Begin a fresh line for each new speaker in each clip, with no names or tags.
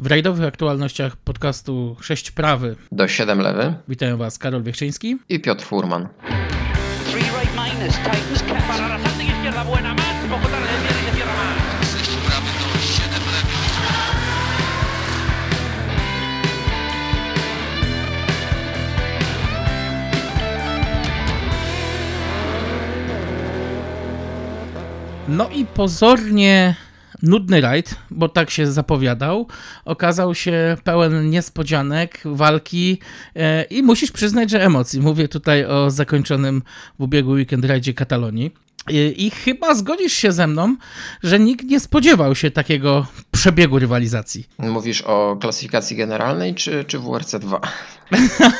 W rajdowych aktualnościach podcastu 6 prawy.
Do 7 lewy.
Witają Was Karol Wiechczyński.
I Piotr Furman.
No i pozornie nudny rajd, bo tak się zapowiadał, okazał się pełen niespodzianek, walki e, i musisz przyznać, że emocji. Mówię tutaj o zakończonym w ubiegły weekend rajdzie Katalonii. I chyba zgodzisz się ze mną, że nikt nie spodziewał się takiego przebiegu rywalizacji.
Mówisz o klasyfikacji generalnej czy, czy WRC 2?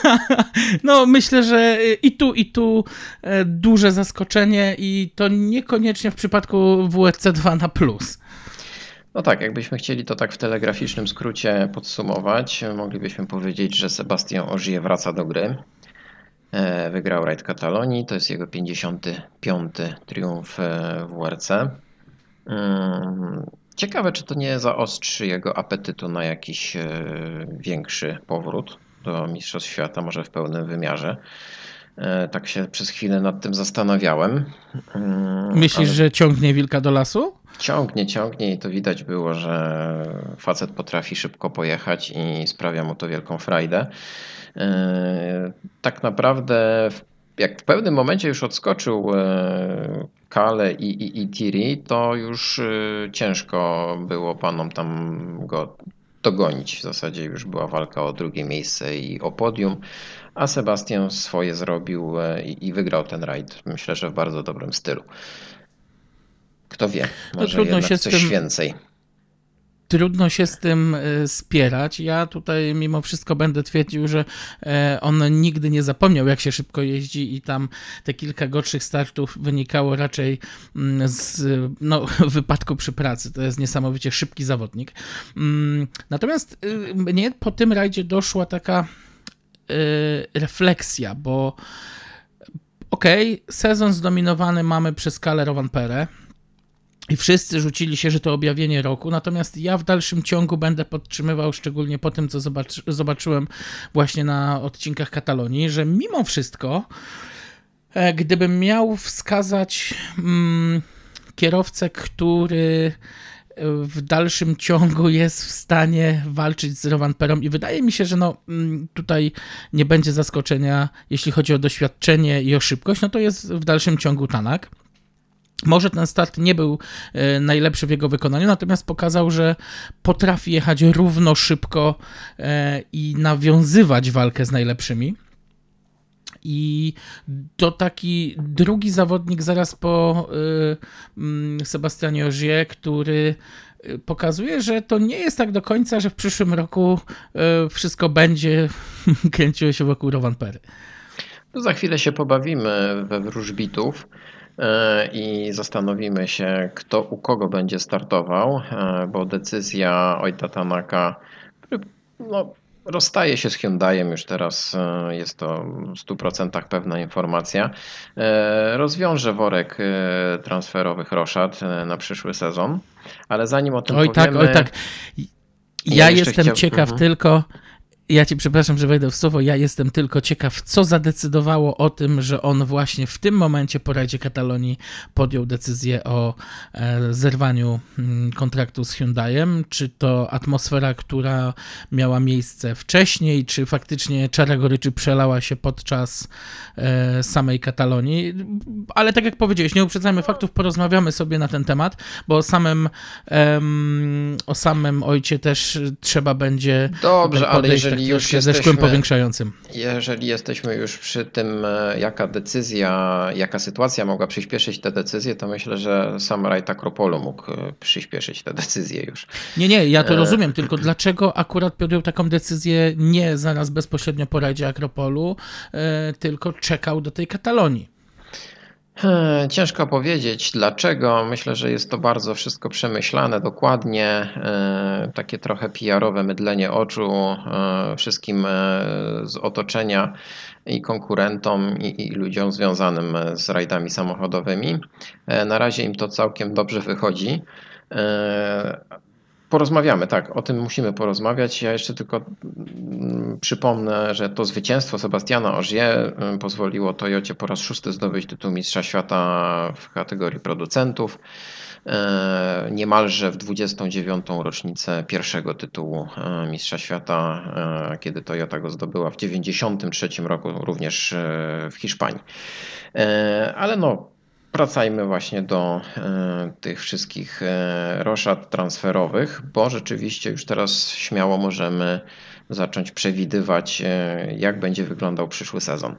no, myślę, że i tu, i tu e, duże zaskoczenie, i to niekoniecznie w przypadku WRC 2 na plus.
No tak, jakbyśmy chcieli to tak w telegraficznym skrócie podsumować, moglibyśmy powiedzieć, że Sebastian Ogier wraca do gry. E, wygrał Raid Katalonii, to jest jego 55. triumf e, w WRC. Mm, ciekawe, czy to nie zaostrzy jego apetytu na jakiś e, większy powrót do Mistrzostw Świata, może w pełnym wymiarze. Tak się przez chwilę nad tym zastanawiałem.
Mm, Myślisz, Ale... że ciągnie wilka do lasu?
Ciągnie, ciągnie i to widać było, że facet potrafi szybko pojechać i sprawia mu to wielką frajdę. E, tak naprawdę jak w pewnym momencie już odskoczył e, Kale i, i, i Tiri, to już e, ciężko było panom tam go dogonić. W zasadzie już była walka o drugie miejsce i o podium, a Sebastian swoje zrobił i, i wygrał ten rajd. Myślę, że w bardzo dobrym stylu. Kto wie, może no, trudno się coś tym... więcej
trudno się z tym e, spierać. Ja tutaj mimo wszystko będę twierdził, że e, on nigdy nie zapomniał, jak się szybko jeździ i tam te kilka gorszych startów wynikało raczej mm, z no, wypadku przy pracy. To jest niesamowicie szybki zawodnik. Mm, natomiast y, mnie po tym rajdzie doszła taka y, refleksja, bo okej, okay, sezon zdominowany mamy przez Kale Rovanperę, i wszyscy rzucili się, że to objawienie roku, natomiast ja w dalszym ciągu będę podtrzymywał, szczególnie po tym, co zobaczy, zobaczyłem właśnie na odcinkach Katalonii, że mimo wszystko, e, gdybym miał wskazać mm, kierowcę, który w dalszym ciągu jest w stanie walczyć z Rovanperą i wydaje mi się, że no, mm, tutaj nie będzie zaskoczenia, jeśli chodzi o doświadczenie i o szybkość, no to jest w dalszym ciągu Tanak. Może ten start nie był e, najlepszy w jego wykonaniu, natomiast pokazał, że potrafi jechać równo szybko e, i nawiązywać walkę z najlepszymi. I to taki drugi zawodnik zaraz po e, mm, Sebastianie Ogier, który pokazuje, że to nie jest tak do końca, że w przyszłym roku wszystko będzie kręciło się wokół Rovanpery.
No za chwilę się pobawimy we wróżbitów. E, i zastanowimy się, kto u kogo będzie startował, e, bo decyzja Ojta Tanaka, który no, rozstaje się z Hyundaiem, już teraz e, jest to w 100% pewna informacja, rozwiąże worek transferowych roszad na przyszły sezon, ale zanim o tym
oj
powiemy...
Tak, oj tak, ja, ja jestem chciał... ciekaw mhm. tylko ja ci przepraszam, że wejdę w słowo. Ja jestem tylko ciekaw, co zadecydowało o tym, że on właśnie w tym momencie po Radzie Katalonii podjął decyzję o e, zerwaniu mm, kontraktu z Hyundaiem. Czy to atmosfera, która miała miejsce wcześniej, czy faktycznie czara goryczy przelała się podczas e, samej Katalonii. Ale tak jak powiedziałeś, nie uprzedzajmy faktów, porozmawiamy sobie na ten temat, bo o samym, o samym ojcie też trzeba będzie.
Dobrze, ale jeżeli jeżeli już jesteśmy,
ze szkłem powiększającym.
Jeżeli jesteśmy już przy tym, e, jaka decyzja, jaka sytuacja mogła przyspieszyć te decyzje, to myślę, że sam Rajt Akropolu mógł e, przyspieszyć te decyzje już.
Nie, nie, ja to e, rozumiem, tylko dlaczego akurat podjął taką decyzję nie zaraz bezpośrednio po Rajdzie Akropolu, tylko czekał do tej Katalonii?
Hmm, ciężko powiedzieć dlaczego. Myślę, że jest to bardzo wszystko przemyślane dokładnie. E, takie trochę PR-owe mydlenie oczu e, wszystkim e, z otoczenia i konkurentom i, i ludziom związanym z rajdami samochodowymi. Na razie im to całkiem dobrze wychodzi. Porozmawiamy, tak, o tym musimy porozmawiać. Ja jeszcze tylko mm, przypomnę, że to zwycięstwo Sebastiana Ogier mm, pozwoliło Toyocie po raz szósty zdobyć tytuł Mistrza Świata w kategorii producentów. E, niemalże w 29. rocznicę pierwszego tytułu e, Mistrza Świata, e, kiedy Toyota go zdobyła w 93 roku również w Hiszpanii. Ale no, wracajmy właśnie do tych wszystkich roszad transferowych, bo rzeczywiście już teraz śmiało możemy zacząć przewidywać, jak będzie wyglądał przyszły sezon.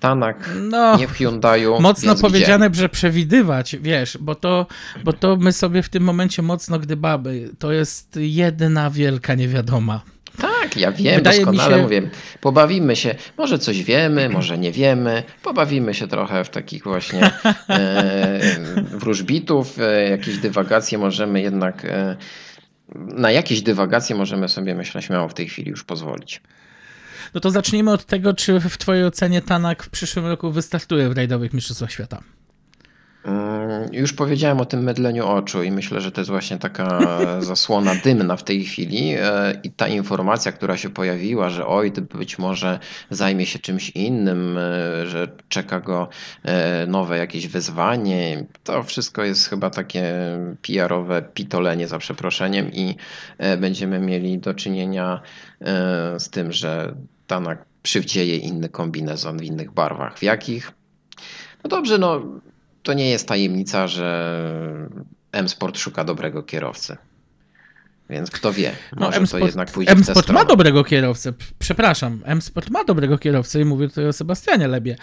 Tanak, no, nie w Hyundaiu.
Mocno powiedziane, gdzie? że przewidywać, wiesz, bo to, bo to my sobie w tym momencie mocno gdybamy. To jest jedna wielka niewiadoma.
Tak, ja wiem, Wydaje doskonale się... mówię. Pobawimy się, może coś wiemy, może nie wiemy. Pobawimy się trochę w takich właśnie e, wróżbitów, e, jakieś dywagacje możemy jednak, e, na jakieś dywagacje możemy sobie, myślę, śmiało w tej chwili już pozwolić.
No to zacznijmy od tego, czy w Twojej ocenie Tanak w przyszłym roku wystartuje w rajdowych Mistrzostwach Świata.
Mm, już powiedziałem o tym mydleniu oczu i myślę, że to jest właśnie taka zasłona dymna w tej chwili e, i ta informacja, która się pojawiła, że oj, być może zajmie się czymś innym, e, że czeka go e, nowe jakieś wyzwanie, to wszystko jest chyba takie PR-owe pitolenie za przeproszeniem i będziemy mieli do czynienia z tym, że Tanak przywdzieje inny kombinezon w innych barwach. W jakich? No dobrze, no to nie jest tajemnica, że M-Sport szuka dobrego kierowcy. Więc kto wie, no, może to jednak pójdzie
M-Sport ma dobrego kierowcę, przepraszam, M-Sport ma dobrego kierowcę i mówię tutaj o Sebastianie Lebie.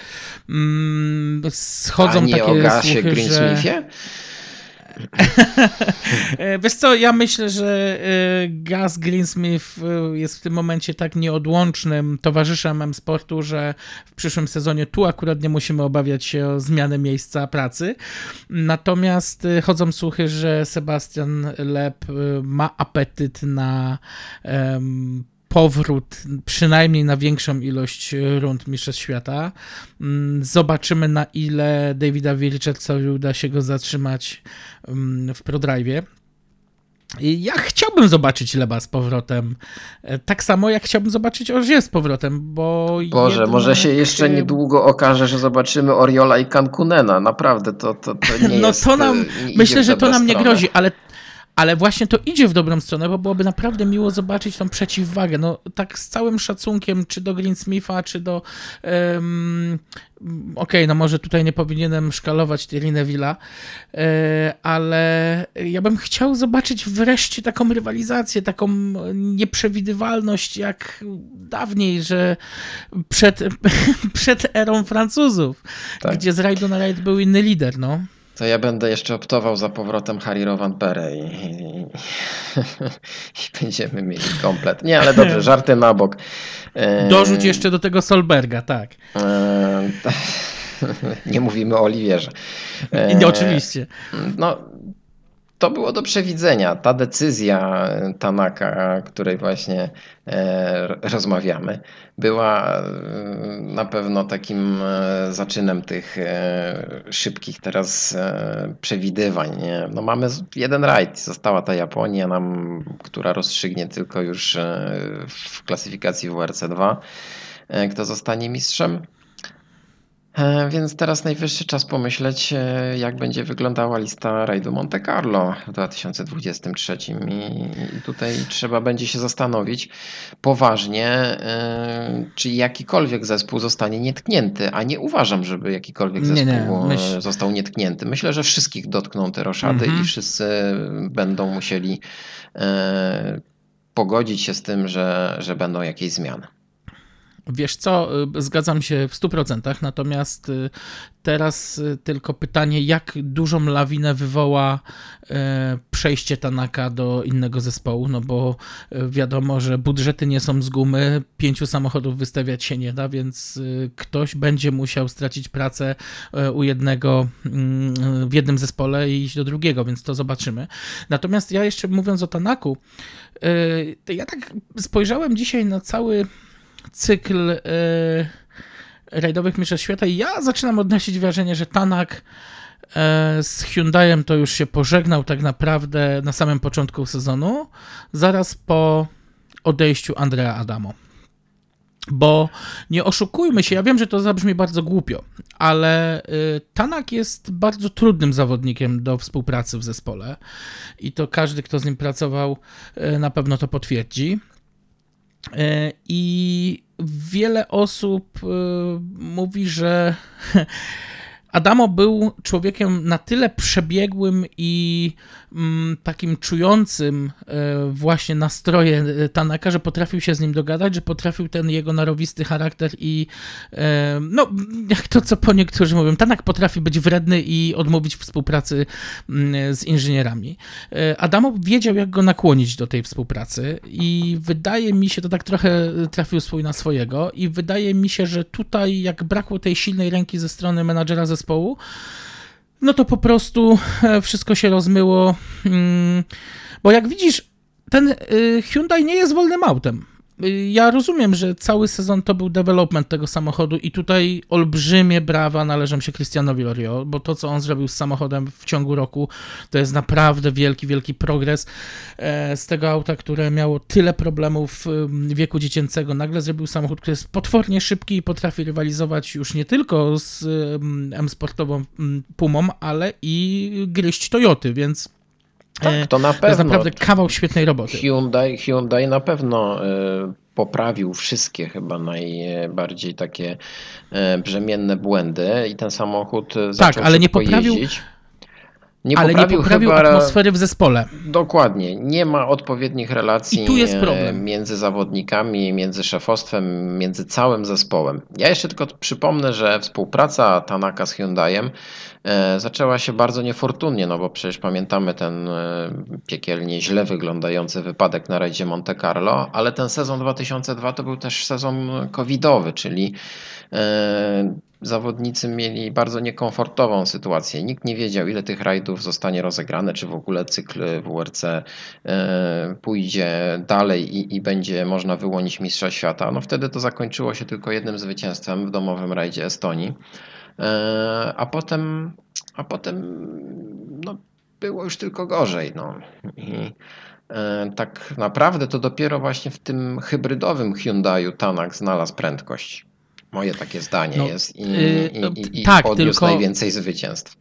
Mm, schodzą
A nie
takie
o Gasie słuchy, że...
E, wiesz co, ja myślę, że e, Gus Greensmith e, jest w tym momencie tak nieodłącznym towarzyszem M-Sportu, że w przyszłym sezonie tu akurat nie musimy obawiać się o zmianę miejsca pracy. Natomiast chodzą słuchy, że Sebastian Leb ma apetyt na um, powrót przynajmniej na większą ilość rund Mistrzostw Świata. Mm, zobaczymy na ile Davida Richardsowi uda się go zatrzymać mm, w ProDrive. Ja chciałbym zobaczyć Leba z powrotem. E, tak samo jak chciałbym zobaczyć Orzie z powrotem, bo.
Boże, jednak... może się jeszcze niedługo okaże, że zobaczymy Oriola i Cankunena. Naprawdę, to, to, to nie
no
jest.
No to nam. Myślę, że to nam nie grozi, ale ale właśnie to idzie w dobrą stronę, bo byłoby naprawdę miło zobaczyć tą przeciwwagę. No tak z całym szacunkiem, czy do Greensmitha, czy do... Um, Okej, okay, no może tutaj nie powinienem szkalować Thierry Neville'a, e, ale ja bym chciał zobaczyć wreszcie taką rywalizację, taką nieprzewidywalność jak dawniej, że przed, przed erą Francuzów, tak. gdzie z rajdu na rajd był inny lider, no.
To ja będę jeszcze optował za powrotem Harry Rovanperę i, i, i, będziemy mieli komplet. Nie, ale dobrze, żarty na bok.
Dorzuć jeszcze do tego Solberga, tak.
Nie mówimy o Oliwierze.
Nie, oczywiście.
No, to było do przewidzenia. Ta decyzja Tanaka, której właśnie e, rozmawiamy, była e, na pewno takim e, zaczynem tych szybkich teraz przewidywań. No mamy jeden rajd, została ta Japonia, nam, która rozstrzygnie tylko już w klasyfikacji WRC 2, kto zostanie mistrzem. E, więc teraz najwyższy czas pomyśleć, e, jak będzie wyglądała lista rajdu Monte Carlo w 2023. I tutaj trzeba będzie się zastanowić poważnie, e, czy jakikolwiek zespół zostanie nietknięty, a nie uważam, żeby jakikolwiek zespół nie, nie. Myśl... został nietknięty. Myślę, że wszystkich dotkną te roszady mhm. i wszyscy będą musieli pogodzić się z tym, że, że będą jakieś zmiany.
Wiesz co, y, zgadzam się w 100%, natomiast y, teraz y, tylko pytanie, jak dużą lawinę wywoła przejście Tanaka do innego zespołu, no bo wiadomo, że budżety nie są z gumy, pięciu samochodów wystawiać się nie da, więc ktoś będzie musiał stracić pracę u jednego mm, w jednym zespole i iść do drugiego, więc to zobaczymy. Natomiast ja jeszcze mówiąc o Tanaku, ja tak spojrzałem dzisiaj na cały cykl yy, rajdowych mistrzostw świata i ja zaczynam odnosić wrażenie, że Tanak e, z Hyundaiem to już się pożegnał tak naprawdę na samym początku sezonu, zaraz po odejściu Andrea Adamo. Bo nie oszukujmy się, ja wiem, że to zabrzmi bardzo głupio, ale y, Tanak jest bardzo trudnym zawodnikiem do współpracy w zespole i to każdy, kto z nim pracował, y, na pewno to potwierdzi. Y, I wiele osób mówi, że Adamo był człowiekiem na tyle przebiegłym i mm, takim czującym e, właśnie nastroje e, Tanaka, że potrafił się z nim dogadać, że potrafił ten jego narowisty charakter i e, no, jak to co po niektórzy mówią, Tanak potrafi być wredny i odmówić współpracy mm, z inżynierami. Adamo wiedział, jak go nakłonić do tej współpracy i wydaje mi się, to tak trochę trafił swój na swojego i wydaje mi się, że tutaj jak brakło tej silnej ręki ze strony menadżera zespołu, zespołu, no to po prostu e, wszystko się rozmyło. Mm, bo jak widzisz, ten y, Hyundai nie jest wolnym autem. Ja rozumiem, że cały sezon to był development tego samochodu i tutaj olbrzymie brawa należą się Christianowi Lorio, bo to, co on zrobił z samochodem w ciągu roku, to jest naprawdę wielki, wielki progres e, z tego auta, które miało tyle problemów wieku dziecięcego. Nagle zrobił samochód, który jest potwornie szybki i potrafi rywalizować już nie tylko z M-sportową Pumą, ale i gryźć Toyoty, więc
tak, e, to na pewno. To
jest naprawdę kawał świetnej roboty.
Hyundai, Hyundai na pewno e, poprawił wszystkie chyba najbardziej takie e, brzemienne błędy i ten samochód
tak, ale nie poprawił. Jeździć. Nie ale poprawił nie poprawił chyba... atmosfery w zespole.
Dokładnie. Nie ma odpowiednich relacji między zawodnikami, między szefostwem, między całym zespołem. Ja jeszcze tylko przypomnę, że współpraca Tanaka z Hyundaiem zaczęła się bardzo niefortunnie, no bo przecież pamiętamy ten e, piekielnie źle wyglądający wypadek na rajdzie Monte Carlo, ale ten sezon 2002 to był też sezon covidowy, czyli e, zawodnicy mieli bardzo niekomfortową sytuację. Nikt nie wiedział, ile tych rajdów zostanie rozegrane, czy w ogóle cykl WRC pójdzie dalej i, i będzie można wyłonić mistrza świata. No wtedy to zakończyło się tylko jednym zwycięstwem w domowym rajdzie Estonii. E, a potem, a potem no, było już tylko gorzej. No. I e, tak naprawdę to dopiero właśnie w tym hybrydowym Hyundaiu Tanak znalazł prędkość. Moje takie zdanie no, jest i, yy, i, i, tak, odniósł tylko... najwięcej zwycięstw.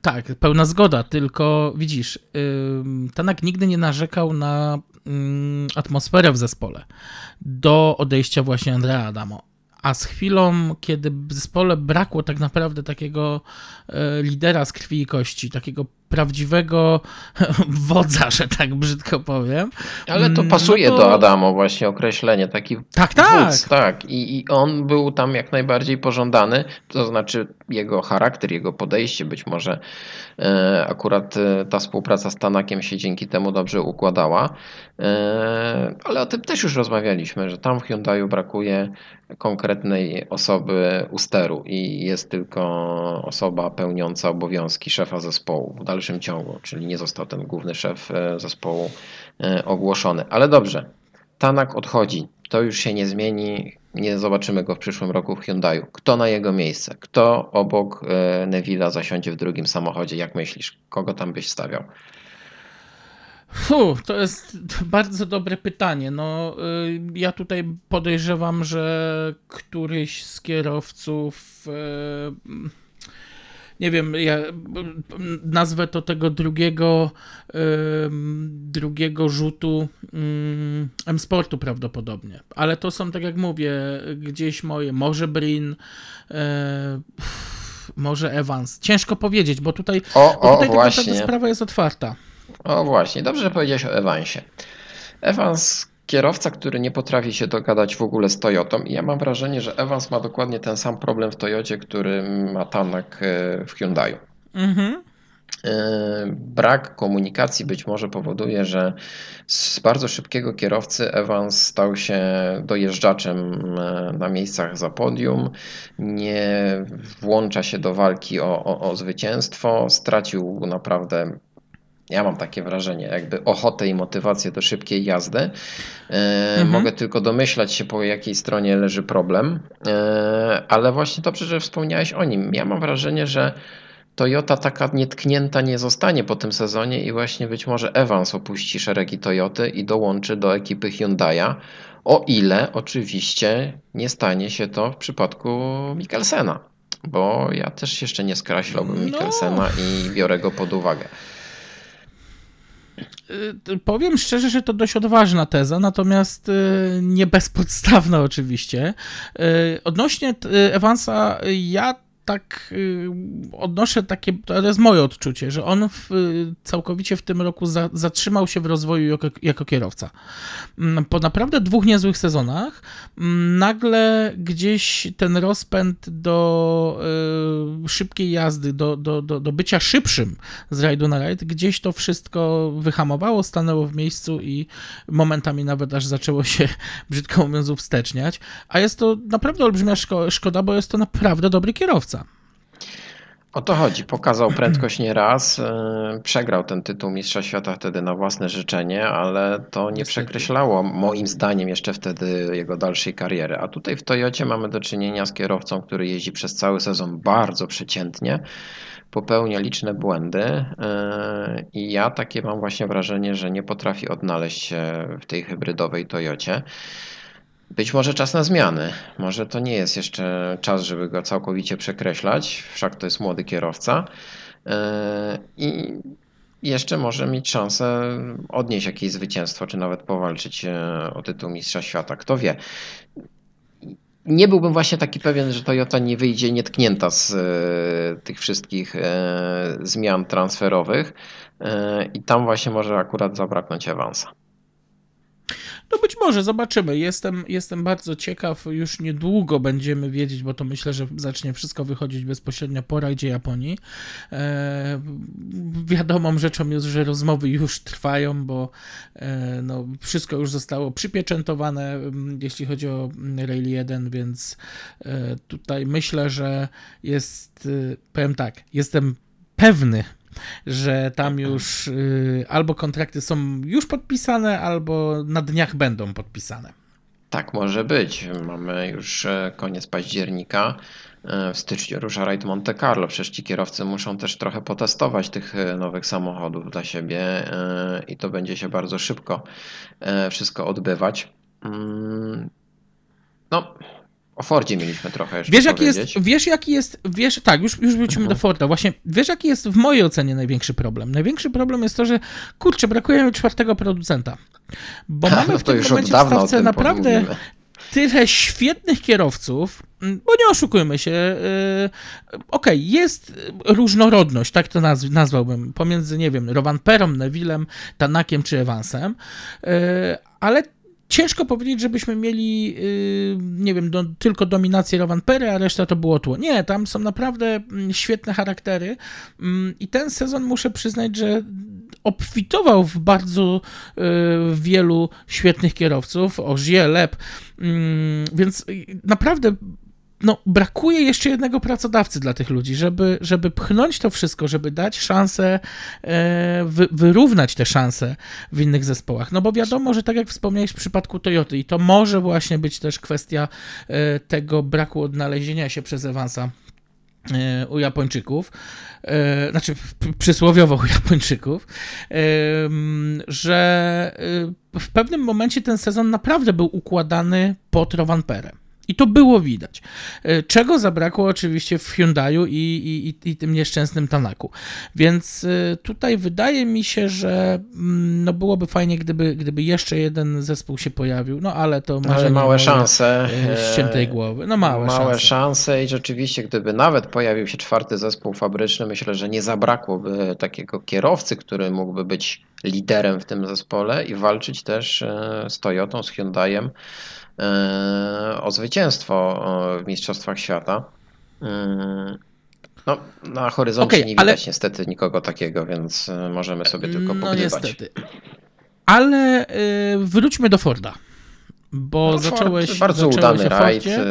Tak, pełna zgoda, tylko widzisz, yy, Tanak nigdy nie narzekał na yy, atmosferę w zespole do odejścia właśnie Andrea Adamo a z chwilą, kiedy w zespole brakło tak naprawdę takiego e, lidera z krwi i kości, takiego prawdziwego wodza, że tak brzydko powiem.
Ale to mm, pasuje no to... do Adamo właśnie określenie, taki
tak, tak.
Wódz, tak. I, I on był tam jak najbardziej pożądany, to znaczy jego charakter, jego podejście, być może e, akurat e, ta współpraca z Tanakiem się dzięki temu dobrze układała, e, ale o tym też już rozmawialiśmy, że tam w Hyundaiu brakuje konkretnej osoby u steru i jest tylko osoba pełniąca obowiązki szefa zespołu w dalszym ciągu, czyli nie został ten główny szef e, zespołu e, ogłoszony. Ale dobrze, Tanak odchodzi, to już się nie zmieni, nie zobaczymy go w przyszłym roku w Hyundaiu. Kto na jego miejsce? Kto obok e, Neville'a zasiądzie w drugim samochodzie? Jak myślisz, kogo tam byś stawiał?
Fu, to jest bardzo dobre pytanie. No, y, ja tutaj podejrzewam, że któryś z kierowców. Nie wiem, ja nazwę to tego drugiego, drugiego rzutu M-Sportu prawdopodobnie. Ale to są, tak jak mówię, gdzieś moje, może Brin, e, może Evans. Ciężko powiedzieć, bo tutaj,
o,
bo tutaj
o, właśnie.
sprawa jest otwarta.
O właśnie, dobrze, że powiedziałeś o Evansie. Evans, kierowca, który nie potrafi się dogadać w ogóle z Toyotą i ja mam wrażenie, że Evans ma dokładnie ten sam problem w Toyocie, który ma Tanak e, w Hyundaiu. Mhm. E, brak komunikacji być może powoduje, że z bardzo szybkiego kierowcy Evans stał się dojeżdżaczem e, na miejscach za podium, nie włącza się do walki o, o, o zwycięstwo, stracił naprawdę ja mam takie wrażenie, jakby ochotę i motywację do szybkiej jazdy. E, mhm. Mogę tylko domyślać się, po jakiej stronie leży problem, e, ale właśnie dobrze, że wspomniałeś o nim. Ja mam wrażenie, że Toyota taka nietknięta nie zostanie po tym sezonie i właśnie być może Evans opuści szeregi Toyoty i dołączy do ekipy Hyundai'a, o ile oczywiście nie stanie się to w przypadku Mikkelsena, bo ja też jeszcze nie skreślałbym
No.
Mikkelsena i biorę go pod uwagę.
Y, Powiem szczerze, że to dość odważna teza, natomiast y, nie bezpodstawna oczywiście. Y, Odnośnie Evansa, ja tak y, odnoszę takie, to jest moje odczucie, że on w, całkowicie w tym roku za, zatrzymał się w rozwoju jako, jako kierowca. Mm, Po naprawdę dwóch niezłych sezonach mm, nagle gdzieś ten rozpęd do y, szybkiej jazdy, do, do, do, do bycia szybszym z rajdu na rajd, gdzieś to wszystko wyhamowało, stanęło w miejscu i momentami nawet aż zaczęło się, brzydko mówiąc, uwsteczniać. A jest to naprawdę olbrzymia szko- szkoda, bo jest to naprawdę dobry kierowca.
O to chodzi. Pokazał prędkość nieraz. yy, Przegrał ten tytuł Mistrza Świata wtedy na własne życzenie, ale to nie przekreślało moim zdaniem jeszcze wtedy jego dalszej kariery. A tutaj w Toyocie mamy do czynienia z kierowcą, który jeździ przez cały sezon bardzo przeciętnie, popełnia liczne błędy yy, i ja takie mam właśnie wrażenie, że nie potrafi odnaleźć się w tej hybrydowej Toyocie. Być może czas na zmiany. Może to nie jest jeszcze czas, żeby go całkowicie przekreślać, wszak to jest młody kierowca. Yy, I jeszcze może mieć szansę odnieść jakieś zwycięstwo, czy nawet powalczyć e, o tytuł Mistrza Świata. Kto wie. Nie byłbym właśnie taki pewien, że Toyota nie wyjdzie nietknięta z e, tych wszystkich e, zmian transferowych e, i tam właśnie może akurat zabraknąć awansa.
No być może, zobaczymy. Jestem, jestem bardzo ciekaw. Już niedługo będziemy wiedzieć, bo to myślę, że zacznie wszystko wychodzić bezpośrednio po rajdzie Japonii. E, wiadomą rzeczą jest, że rozmowy już trwają, bo e, no, wszystko już zostało przypieczętowane, jeśli chodzi o Rail 1, więc e, tutaj myślę, że jest, e, powiem tak, jestem pewny, że tam już y, albo kontrakty są już podpisane, albo na dniach będą podpisane.
Tak może być. Mamy już e, koniec października. E, W styczniu rusza rajd Monte Carlo. Przecież ci kierowcy muszą też trochę potestować tych e, nowych samochodów dla siebie i to będzie się bardzo szybko wszystko odbywać. Mm, No, o Fordzie mieliśmy trochę jeszcze
Wiesz jaki, jest, wiesz, jaki jest, wiesz, tak, już, już wrócimy do Forda. Właśnie, wiesz, jaki jest w mojej ocenie największy problem? Największy problem jest to, że kurczę, brakuje mi czwartego producenta. Bo mamy
No
w tym momencie w stawce naprawdę tyle świetnych kierowców, bo nie oszukujmy się, yy, okej, jest różnorodność, tak to nazw- nazwałbym, pomiędzy, nie wiem, Rovanperą, Nevillem, Tanakiem czy Evansem, yy, ale ciężko powiedzieć, żebyśmy mieli, yy, nie wiem, do, tylko dominację Rovanpery, a reszta to było tło. Nie, tam są naprawdę mm, świetne charaktery. Mm, i ten sezon muszę przyznać, że obfitował w bardzo y, wielu świetnych kierowców, Ogier, Lep, mm, więc y, naprawdę no, brakuje jeszcze jednego pracodawcy dla tych ludzi, żeby, żeby pchnąć to wszystko, żeby dać szansę, e, wy, wyrównać te szanse w innych zespołach. No bo wiadomo, że tak jak wspomniałeś w przypadku Toyoty, i to może właśnie być też kwestia e, tego braku odnalezienia się przez Evansa e, u Japończyków, znaczy przysłowiowo u Japończyków, że w pewnym momencie ten sezon naprawdę był układany pod Rovanperę. I to było widać. E, Czego zabrakło oczywiście w Hyundaiu i, i, i, tym nieszczęsnym Tanaku. Więc e, tutaj wydaje mi się, że mm, no byłoby fajnie, gdyby, gdyby jeszcze jeden zespół się pojawił, no ale to
Ale małe szanse.
e, ściętej głowy. No małe,
Małe
szanse.
szanse i rzeczywiście, gdyby nawet pojawił się czwarty zespół fabryczny, myślę, że nie zabrakłoby takiego kierowcy, który mógłby być liderem w tym zespole i walczyć też e, z Toyotą, z Hyundaiem e, o zwycięstwo e, w Mistrzostwach Świata. Mm, No, na horyzoncie
Okej,
nie
ale-
widać niestety nikogo takiego, więc e, możemy sobie tylko
No
pogrywać.
niestety. Ale wróćmy do Forda. Bo
No,
zacząłeś.
Ford, bardzo
zacząłeś
udany rajd. E,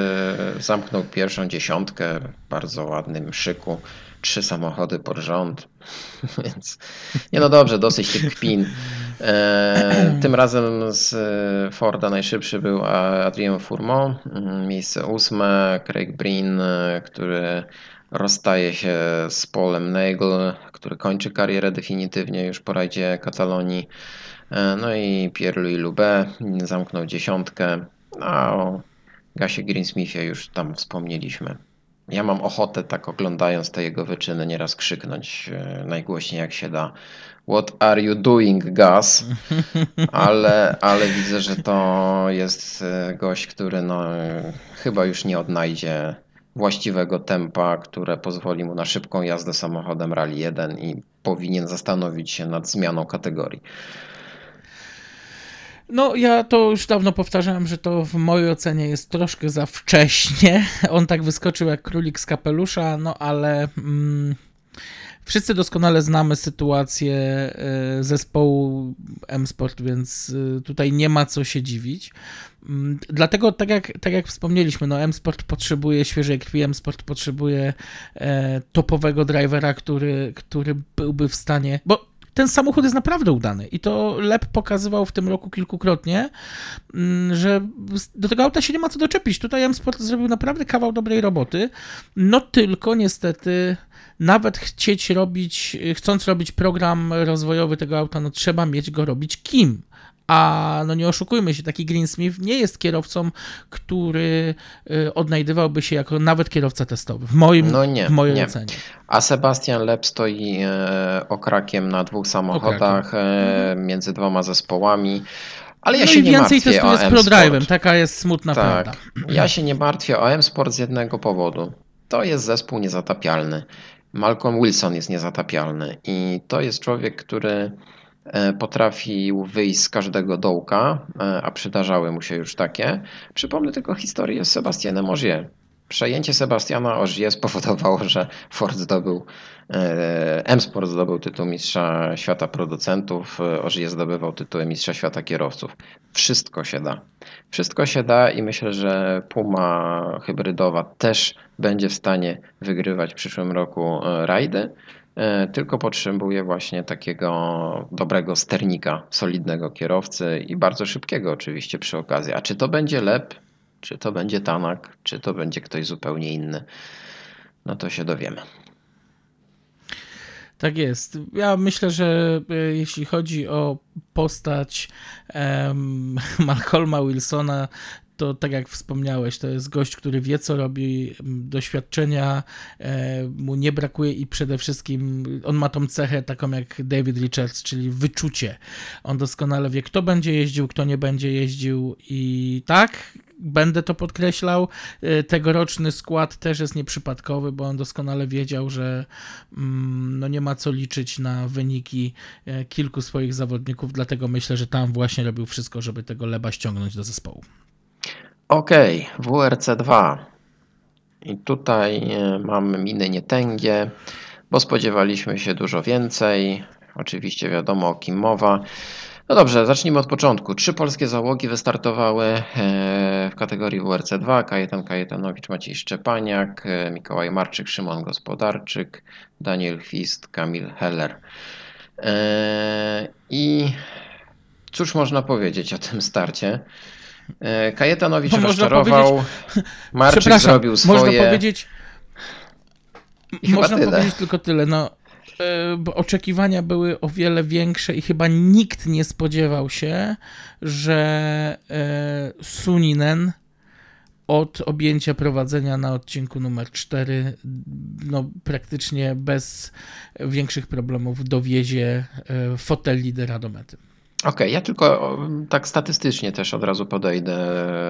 Zamknął pierwszą dziesiątkę w bardzo ładnym szyku. Trzy samochody pod rząd. Więc nie no dobrze, dosyć tych kpin. E, tym razem z e, Forda najszybszy był Adrien Fourmont, mm, miejsce ósme. Craig Breen, e, który rozstaje się z Polem Nagel, który kończy karierę definitywnie już po rajdzie Katalonii. E, no i Pierre-Louis Loubet zamknął dziesiątkę. A o Gasie Greensmithie już tam wspomnieliśmy. Ja mam ochotę, tak oglądając te jego wyczyny, nieraz krzyknąć e, najgłośniej jak się da. What are you doing, Gas? Ale, ale widzę, że to jest e, gość, który no, chyba już nie odnajdzie właściwego tempa, które pozwoli mu na szybką jazdę samochodem Rally 1 i powinien zastanowić się nad zmianą kategorii.
No, ja to już dawno powtarzałem, że to w mojej ocenie jest troszkę za wcześnie. On tak wyskoczył jak królik z kapelusza, no ale. Mm, Wszyscy doskonale znamy sytuację e, zespołu M-Sport, więc e, tutaj nie ma co się dziwić. Mm, dlatego, tak jak, tak jak wspomnieliśmy, no M-Sport potrzebuje świeżej krwi, M-Sport potrzebuje e, topowego drivera, który, który byłby w stanie, bo ten samochód jest naprawdę udany i to Lep pokazywał w tym roku kilkukrotnie, mm, że do tego auta się nie ma co doczepić. Tutaj M-Sport zrobił naprawdę kawał dobrej roboty, no tylko niestety nawet chcieć robić, chcąc robić program rozwojowy tego auta, no trzeba mieć go robić kim. A no nie oszukujmy się, taki Greensmith nie jest kierowcą, który y, odnajdywałby się jako nawet kierowca testowy, w, moim, no nie, w mojej nie. ocenie.
A Sebastian Lep stoi e, okrakiem na dwóch samochodach e, między dwoma zespołami. Ale ja no się i nie
więcej
martwię
testuje z ProDrive'em, taka jest smutna tak. prawda.
Ja się nie martwię o M-Sport z jednego powodu. To jest zespół niezatapialny. Malcolm Wilson jest niezatapialny i to jest człowiek, który potrafił wyjść z każdego dołka, e, a przydarzały mu się już takie. Przypomnę tylko historię z Sebastianem Ogier. Przejęcie Sebastiana Ogier spowodowało, że Ford zdobył, e, M-Sport zdobył tytuł mistrza świata producentów, Ogier zdobywał tytuł mistrza świata kierowców. Wszystko się da. Wszystko się da i myślę, że Puma hybrydowa też będzie w stanie wygrywać w przyszłym roku e, rajdy. E, tylko potrzebuje właśnie takiego dobrego sternika, solidnego kierowcy i bardzo szybkiego oczywiście przy okazji. A czy to będzie Lep, czy to będzie Tanak, czy to będzie ktoś zupełnie inny, no to się dowiemy.
Tak jest. Ja myślę, że e, jeśli chodzi o postać um, Malcolma Wilsona, to tak jak wspomniałeś, to jest gość, który wie, co robi, doświadczenia e, mu nie brakuje i przede wszystkim on ma tą cechę taką jak David Richards, czyli wyczucie. On doskonale wie, kto będzie jeździł, kto nie będzie jeździł i tak, będę to podkreślał, e, tegoroczny skład też jest nieprzypadkowy, bo on doskonale wiedział, że mm, no nie ma co liczyć na wyniki e, kilku swoich zawodników, dlatego myślę, że tam właśnie robił wszystko, żeby tego Leba ściągnąć do zespołu.
Ok, WRC2. I tutaj e, mamy miny nietęgie, bo spodziewaliśmy się dużo więcej. Oczywiście wiadomo o kim mowa. No dobrze, zacznijmy od początku. Trzy polskie załogi wystartowały e, w kategorii WRC2. Kajetan Kajetanowicz, Maciej Szczepaniak, e, Mikołaj Marczyk, Szymon Gospodarczyk, Daniel Chwist, Kamil Heller. I cóż można powiedzieć o tym starcie? E, Kajetanowicz no, rozczarował, Marczyk zrobił swoje.
Można powiedzieć, można tyle. powiedzieć tylko tyle. No, e, bo oczekiwania były o wiele większe i chyba nikt nie spodziewał się, że e, Suninen od objęcia prowadzenia na odcinku numer 4 no, praktycznie bez większych problemów dowiezie fotel lidera do mety.
Okej, okay, ja tylko tak statystycznie też od razu podejdę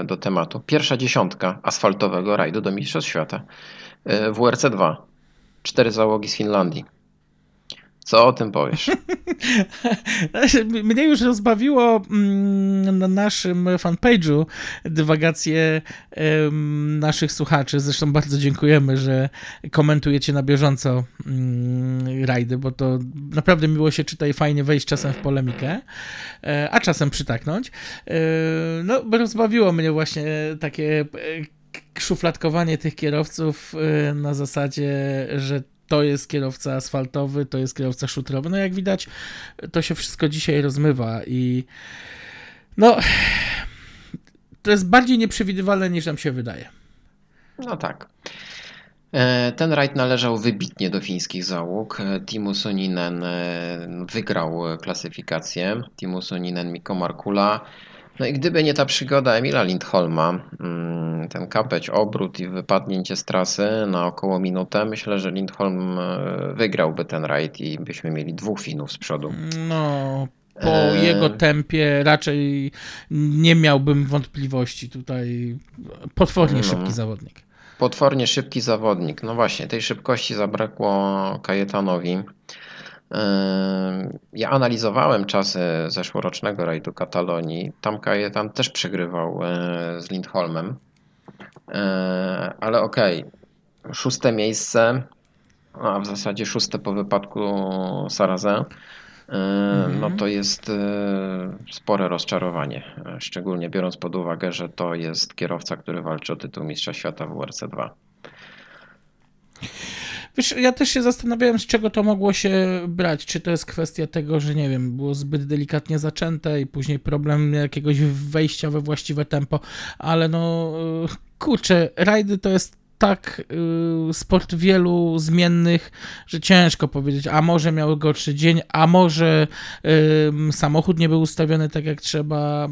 do tematu. Pierwsza dziesiątka asfaltowego rajdu do Mistrzostw Świata. E, WRC 2. Cztery załogi z Finlandii. Co o tym powiesz?
Mnie już rozbawiło mm, na naszym fanpage'u dywagacje naszych słuchaczy. Zresztą bardzo dziękujemy, że komentujecie na bieżąco mm, rajdy, bo to naprawdę miło się czyta i fajnie wejść czasem w polemikę, e, a czasem przytaknąć. E, no, rozbawiło mnie właśnie takie e, szufladkowanie tych kierowców na zasadzie, że to jest kierowca asfaltowy, to jest kierowca szutrowy. No jak widać, to się wszystko dzisiaj rozmywa i no to jest bardziej nieprzewidywalne niż nam się wydaje.
No tak. E, ten rajd należał wybitnie do fińskich załóg. E, Timo Suninen wygrał klasyfikację. Timo Suninen, Mikko Markula. No i gdyby nie ta przygoda Emila Lindholma, mm, ten kapeć, obrót i wypadnięcie z trasy na około minutę, myślę, że Lindholm wygrałby ten rajd i byśmy mieli dwóch Finów z przodu.
No, po e... jego tempie raczej nie miałbym wątpliwości tutaj. Potwornie no. szybki zawodnik.
Potwornie szybki zawodnik. No właśnie, tej szybkości zabrakło Kajetanowi. E, ja analizowałem czasy zeszłorocznego rajdu Katalonii. Tam Kajetan też przegrywał e, z Lindholmem. E, ale okej, okay. szóste miejsce, a w zasadzie szóste po wypadku Sarazę. Mhm. no to jest e, spore rozczarowanie. Szczególnie biorąc pod uwagę, że to jest kierowca, który walczy o tytuł Mistrza Świata w WRC2.
Wiesz, ja też się zastanawiałem, z czego to mogło się brać. Czy to jest kwestia tego, że nie wiem, było zbyt delikatnie zaczęte i później problem jakiegoś wejścia we właściwe tempo, ale no e, kurczę, rajdy to jest tak y, sport wielu zmiennych, że ciężko powiedzieć, a może miał gorszy dzień, a może samochód nie był ustawiony tak jak trzeba,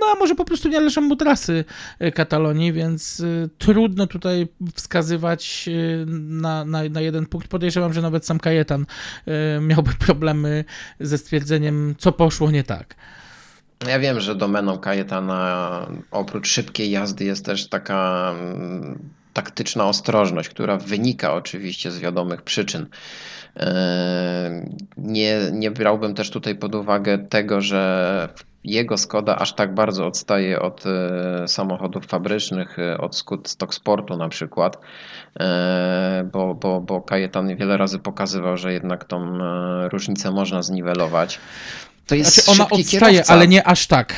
no a może po prostu nie leżą mu trasy y, Katalonii, więc y, trudno tutaj wskazywać na, na, na, jeden punkt. Podejrzewam, że nawet sam Kajetan miałby problemy ze stwierdzeniem, co poszło nie tak.
Ja wiem, że domeną Kajetana oprócz szybkiej jazdy jest też taka taktyczna ostrożność, która wynika oczywiście z wiadomych przyczyn. E, nie, nie brałbym też tutaj pod uwagę tego, że jego Skoda aż tak bardzo odstaje od e, samochodów fabrycznych, e, od Stock Sportu na przykład, bo, bo, bo Kajetan wiele razy pokazywał, że jednak tą różnicę można zniwelować.
To jest znaczy ona odstaje, kierowca. ale nie aż tak.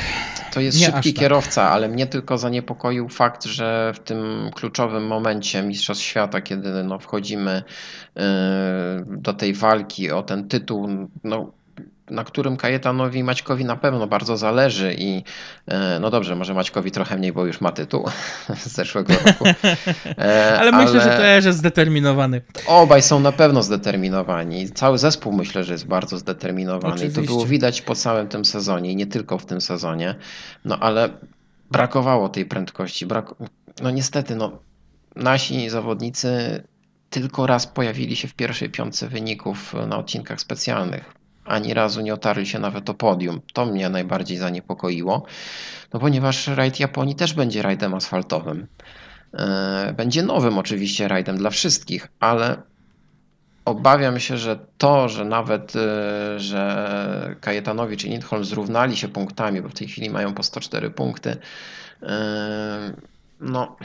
To jest nie szybki tak. kierowca, tak. ale mnie tylko zaniepokoił fakt, że w tym kluczowym momencie Mistrzostw Świata, kiedy no, wchodzimy yy, do tej walki o ten tytuł, no, na którym Kajetanowi Maćkowi na pewno bardzo zależy i e, no dobrze, może Maćkowi trochę mniej, bo już ma tytuł z zeszłego roku.
E, ale myślę, ale że też jest zdeterminowany.
Obaj są na pewno zdeterminowani. Cały zespół myślę, że jest bardzo zdeterminowany. Oczywiście. I to było widać po całym tym sezonie i nie tylko w tym sezonie. No ale brakowało tej prędkości. Brak... No niestety, no, nasi zawodnicy tylko raz pojawili się w pierwszej piątce wyników na odcinkach specjalnych ani razu nie otarli się nawet o podium. To mnie najbardziej zaniepokoiło, no ponieważ rajd Japonii też będzie rajdem asfaltowym. E, będzie nowym oczywiście rajdem dla wszystkich, ale obawiam się, że to, że nawet e, że Kajetanowicz i Lindholm zrównali się punktami, bo w tej chwili mają po 104 punkty, e, no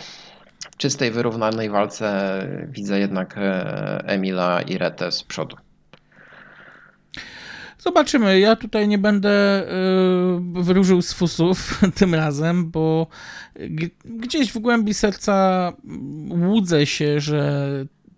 w czystej wyrównanej walce widzę jednak Emila i Retę z przodu.
Zobaczymy. Ja tutaj nie będę y, wróżył z fusów tym razem, bo gdzieś w głębi serca łudzę się, że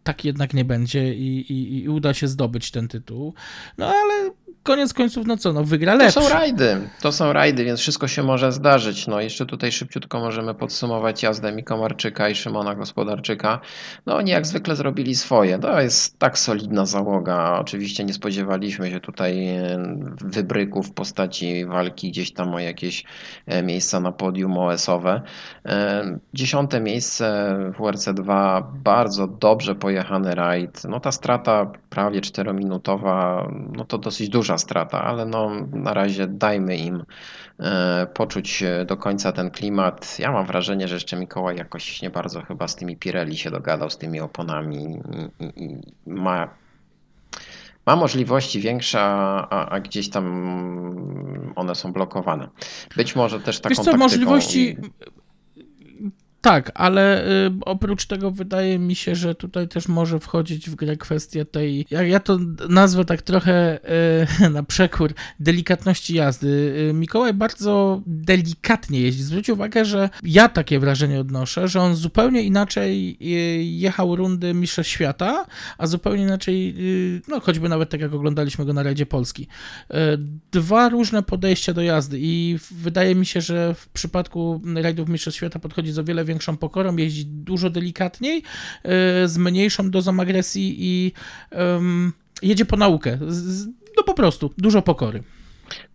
tak jednak nie będzie i, i, i uda się zdobyć ten tytuł. No ale koniec końców, no co, no wygra lepszy.
To są rajdy, to są rajdy, więc wszystko się może zdarzyć. No jeszcze tutaj szybciutko możemy podsumować jazdę Mikomarczyka i Szymona Gospodarczyka. No oni jak zwykle zrobili swoje. To jest tak solidna załoga. Oczywiście nie spodziewaliśmy się tutaj e, wybryków w postaci walki gdzieś tam o jakieś e, miejsca na podium OS-owe. E, dziesiąte miejsce w WRC2, bardzo dobrze pojechany rajd. No ta strata prawie czterominutowa, no to dosyć duża duża strata, ale no, na razie dajmy im e, poczuć do końca ten klimat. Ja mam wrażenie, że jeszcze Mikołaj jakoś nie bardzo chyba z tymi Pirelli się dogadał, z tymi oponami i, i, ma ma możliwości większe, a, a, gdzieś tam one są blokowane. Być może też taką Wiesz co,
możliwości tak, ale y, oprócz tego wydaje mi się, że tutaj też może wchodzić w grę kwestia tej, jak ja to nazwę tak trochę y, na przekór, delikatności jazdy. Y, Mikołaj bardzo delikatnie jeździ. Zwróć uwagę, że ja takie wrażenie odnoszę, że on zupełnie inaczej y, jechał rundy Mistrzostw Świata, a zupełnie inaczej, y, no choćby nawet tak jak oglądaliśmy go na Rajdzie Polski. Dwa różne podejścia do jazdy i wydaje mi się, że w przypadku rajdów Mistrzostw Świata podchodzi o wiele więcej większą pokorą, jeździ dużo delikatniej, e, z mniejszą dozą agresji i um, jedzie po naukę. No po prostu, dużo pokory.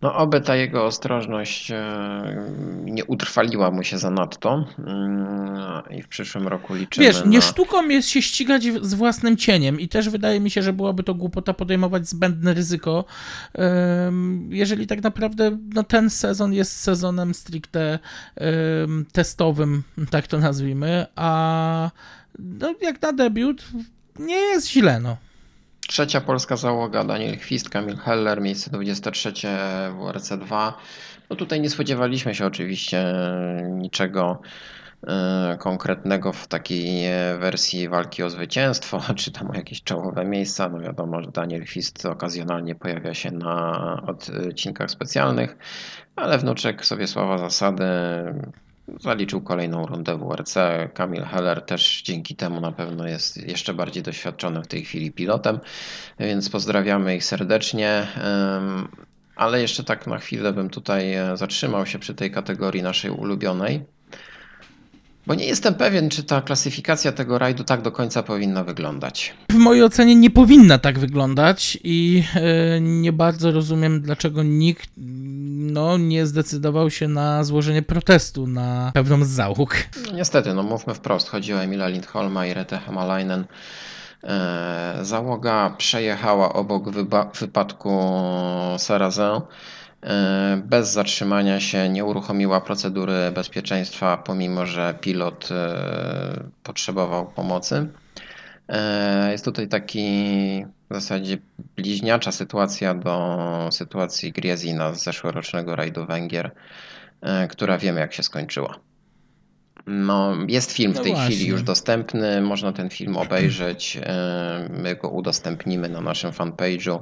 No, oby ta jego ostrożność e, nie utrwaliła mu się zanadto mm, i w przyszłym roku liczymy
Wiesz, nie
na...
sztuką jest się ścigać z własnym cieniem i też wydaje mi się, że byłaby to głupota podejmować zbędne ryzyko, jeżeli tak naprawdę no, ten sezon jest sezonem stricte testowym, tak to nazwijmy, a no, jak na debiut nie jest źle, no.
Trzecia polska załoga Daniel Chwist, Kamil Heller, miejsce 23 WRC 2. No tutaj nie spodziewaliśmy się oczywiście niczego e, konkretnego w takiej wersji walki o zwycięstwo, czy tam jakieś czołowe miejsca. No wiadomo, że Daniel Chwist okazjonalnie pojawia się na odcinkach specjalnych, ale wnuczek sobie sława zasady Zaliczył kolejną rundę WRC. Kamil Heller też dzięki temu na pewno jest jeszcze bardziej doświadczony w tej chwili pilotem, więc pozdrawiamy ich serdecznie. Ale jeszcze tak na chwilę bym tutaj e, zatrzymał się przy tej kategorii naszej ulubionej. Bo nie jestem pewien, czy ta klasyfikacja tego rajdu tak do końca powinna wyglądać.
W mojej ocenie nie powinna tak wyglądać i e, nie bardzo rozumiem, dlaczego nikt no, nie zdecydował się na złożenie protestu na pewną z załóg.
Niestety, no mówmy wprost, chodzi o Emila Lindholma i Retę Hamalainen. E, załoga przejechała obok wypadku Sarazę. E, bez zatrzymania się nie uruchomiła procedury bezpieczeństwa, pomimo że pilot e, potrzebował pomocy. E, jest tutaj taki w zasadzie bliźniacza sytuacja do sytuacji Griezina z zeszłorocznego rajdu Węgier, która wiemy jak się skończyła. No, jest film w no tej właśnie. chwili już dostępny, można ten film obejrzeć. My go udostępnimy na naszym fanpage'u.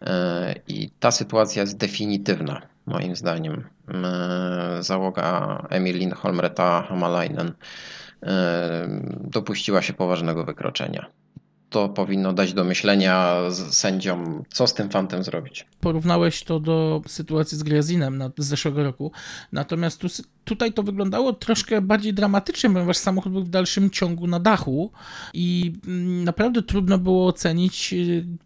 E, I ta sytuacja jest definitywna, moim zdaniem. E, załoga Emil Lindholm, Reta Hamalainen e, dopuściła się poważnego wykroczenia to powinno dać do myślenia sędziom, co z tym fantem zrobić.
Porównałeś to do sytuacji z Griazinem z zeszłego roku, natomiast tu, tutaj to wyglądało troszkę bardziej dramatycznie, ponieważ samochód był w dalszym ciągu na dachu i mm, naprawdę trudno było ocenić,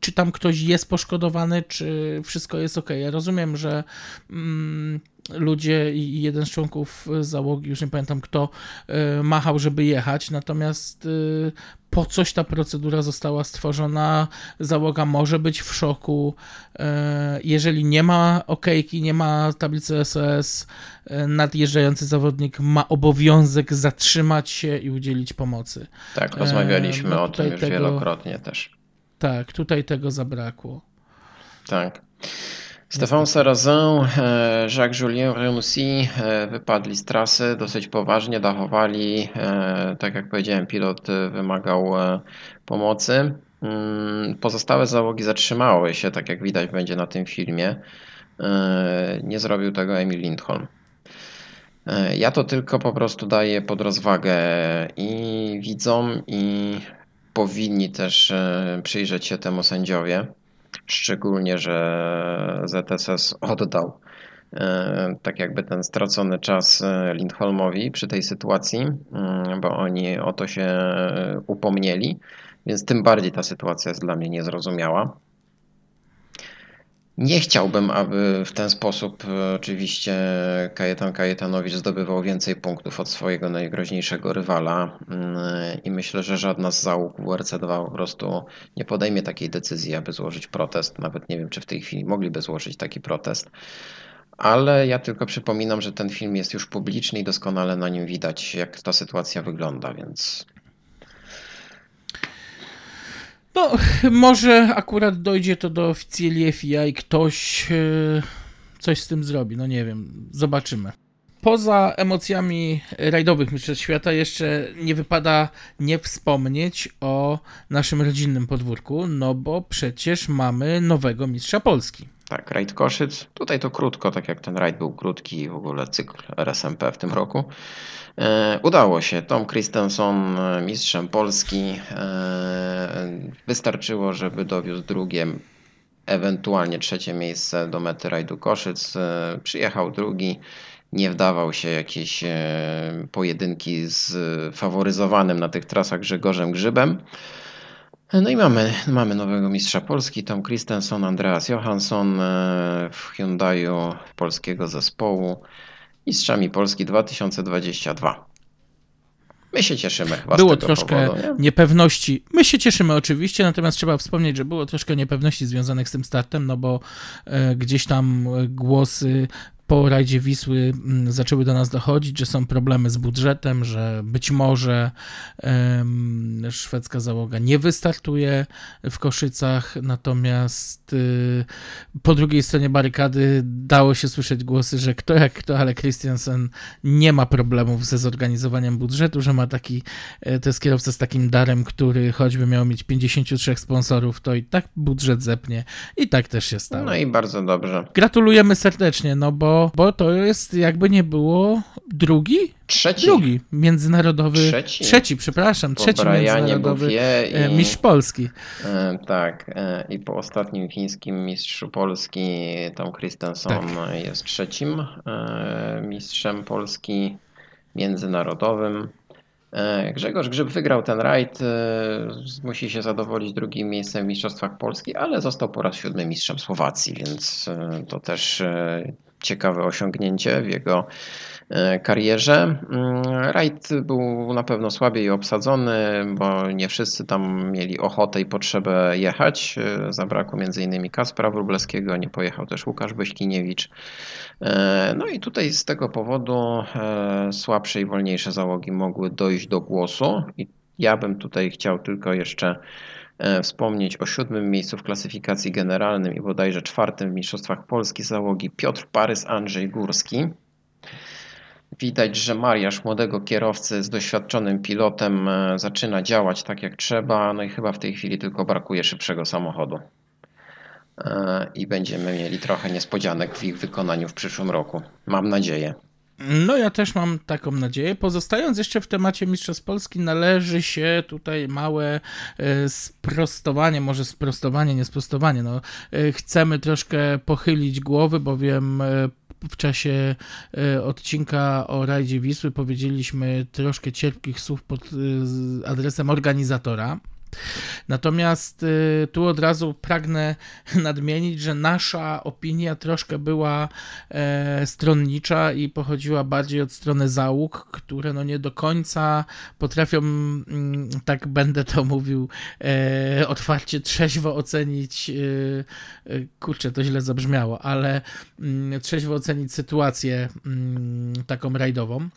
czy tam ktoś jest poszkodowany, czy wszystko jest ok. Ja rozumiem, że mm, ludzie i jeden z członków załogi, już nie pamiętam kto, e, machał, żeby jechać, natomiast e, po coś ta procedura została stworzona, załoga może być w szoku. E, jeżeli nie ma okejki, nie ma tablicy SOS, nadjeżdżający zawodnik ma obowiązek zatrzymać się i udzielić pomocy.
Tak, rozmawialiśmy no, o tym już tego, wielokrotnie też.
Tak, tutaj tego zabrakło.
Tak. Stéphane Sarrazin, e, Jacques-Julien Renoussy e, wypadli z trasy dosyć poważnie, dachowali. E, tak jak powiedziałem, pilot wymagał pomocy. Mm, pozostałe załogi zatrzymały się, tak jak widać będzie na tym filmie. Nie zrobił tego Emil Lindholm. Ja to tylko po prostu daję pod rozwagę i widzom, i powinni też przyjrzeć się temu sędziowie. Szczególnie, że ZSS oddał e, tak jakby ten stracony czas e, Lindholmowi przy tej sytuacji, mm, bo oni o to się upomnieli, więc tym bardziej ta sytuacja jest dla mnie niezrozumiała. Nie chciałbym, aby w ten sposób e, oczywiście Kajetan Kajetanowicz zdobywał więcej punktów od swojego najgroźniejszego rywala mm, i myślę, że żadna z załóg WRC2 po prostu nie podejmie takiej decyzji, aby złożyć protest. Nawet nie wiem, czy w tej chwili mogliby złożyć taki protest. Ale ja tylko przypominam, że ten film jest już publiczny i doskonale na nim widać, jak ta sytuacja wygląda, więc
no, może akurat dojdzie to do oficjeli FIA i ktoś yy, coś z tym zrobi. No nie wiem, zobaczymy. Poza emocjami rajdowych Mistrzostw Świata jeszcze nie wypada nie wspomnieć o naszym rodzinnym podwórku, no bo przecież mamy nowego mistrza Polski.
Tak, rajd Koszyc. Tutaj to krótko, tak jak ten rajd był krótki w ogóle cykl RSMP w tym roku. E, udało się. Tom Christensen e, mistrzem Polski. E, wystarczyło, żeby dowiózł drugie, ewentualnie trzecie miejsce do mety rajdu Koszyc. Przyjechał drugi nie wdawał się jakieś e, pojedynki z faworyzowanym na tych trasach Grzegorzem Grzybem. No i mamy, mamy nowego mistrza Polski, Tom Christensen, Andreas Johansson e, w Hyundaiu polskiego zespołu. Mistrzami Polski 2022. My się cieszymy chyba
Było troszkę
powodu, nie?
niepewności. My się cieszymy oczywiście, natomiast trzeba wspomnieć, że było troszkę niepewności związanych z tym startem, no bo e, gdzieś tam e, głosy po rajdzie Wisły mm, zaczęły do nas dochodzić, że są problemy z budżetem, że być może szwedzka załoga nie wystartuje w Koszycach, natomiast y, po drugiej stronie barykady dało się słyszeć głosy, że kto jak kto, ale Christiansen nie ma problemów ze zorganizowaniem budżetu, że ma taki, e, to jest kierowca z takim darem, który choćby miał mieć 53 sponsorów, to i tak budżet zepnie i tak też się stało.
No i bardzo dobrze.
Gratulujemy serdecznie, no bo, bo to jest jakby nie było drugi?
Trzeci.
Drugi międzynarodowy.
Trzeci.
Trzeci, przepraszam,
Po
trzeci
Brianie
międzynarodowy e,
i-
mistrz Polski.
E, Tak, e, i po ostatnim fińskim mistrzu Polski, Tom Christensen
Tak.
jest trzecim e, mistrzem Polski międzynarodowym. E, Grzegorz Grzyb wygrał ten rajd, e, musi się zadowolić drugim miejscem w Mistrzostwach Polski, ale został po raz siódmy mistrzem Słowacji, więc to też ciekawe osiągnięcie w jego e, karierze. Mm, Rajd był na pewno słabiej obsadzony, bo nie wszyscy tam mieli ochotę i potrzebę jechać. E, Zabrakło m.in. Kaspra Wróblewskiego, nie pojechał też Łukasz Beśkiniewicz. E, No i tutaj z tego powodu słabsze i wolniejsze załogi mogły dojść do głosu. I ja bym tutaj chciał tylko jeszcze wspomnieć o siódmym miejscu w klasyfikacji generalnym i bodajże czwartym w Mistrzostwach Polski załogi Piotr Parys, Andrzej Górski. Widać, że Mariasz młodego kierowcy z doświadczonym pilotem e, zaczyna działać tak jak trzeba, no i chyba w tej chwili tylko brakuje szybszego samochodu. E, I będziemy mieli trochę niespodzianek w ich wykonaniu w przyszłym roku. Mam nadzieję.
No ja też mam taką nadzieję. Pozostając jeszcze w temacie Mistrzostw Polski, należy się tutaj małe e, sprostowanie, może sprostowanie, nie sprostowanie. No, e, chcemy troszkę pochylić głowy, bowiem e, w czasie odcinka o rajdzie Wisły powiedzieliśmy troszkę cierpkich słów pod adresem organizatora. Natomiast y, tu od razu pragnę nadmienić, że nasza opinia troszkę była e, stronnicza i pochodziła bardziej od strony załóg, które no nie do końca potrafią, mm, tak będę to mówił, e, otwarcie, trzeźwo ocenić, e, kurczę, to źle zabrzmiało, ale mm, trzeźwo ocenić sytuację mm, taką rajdową.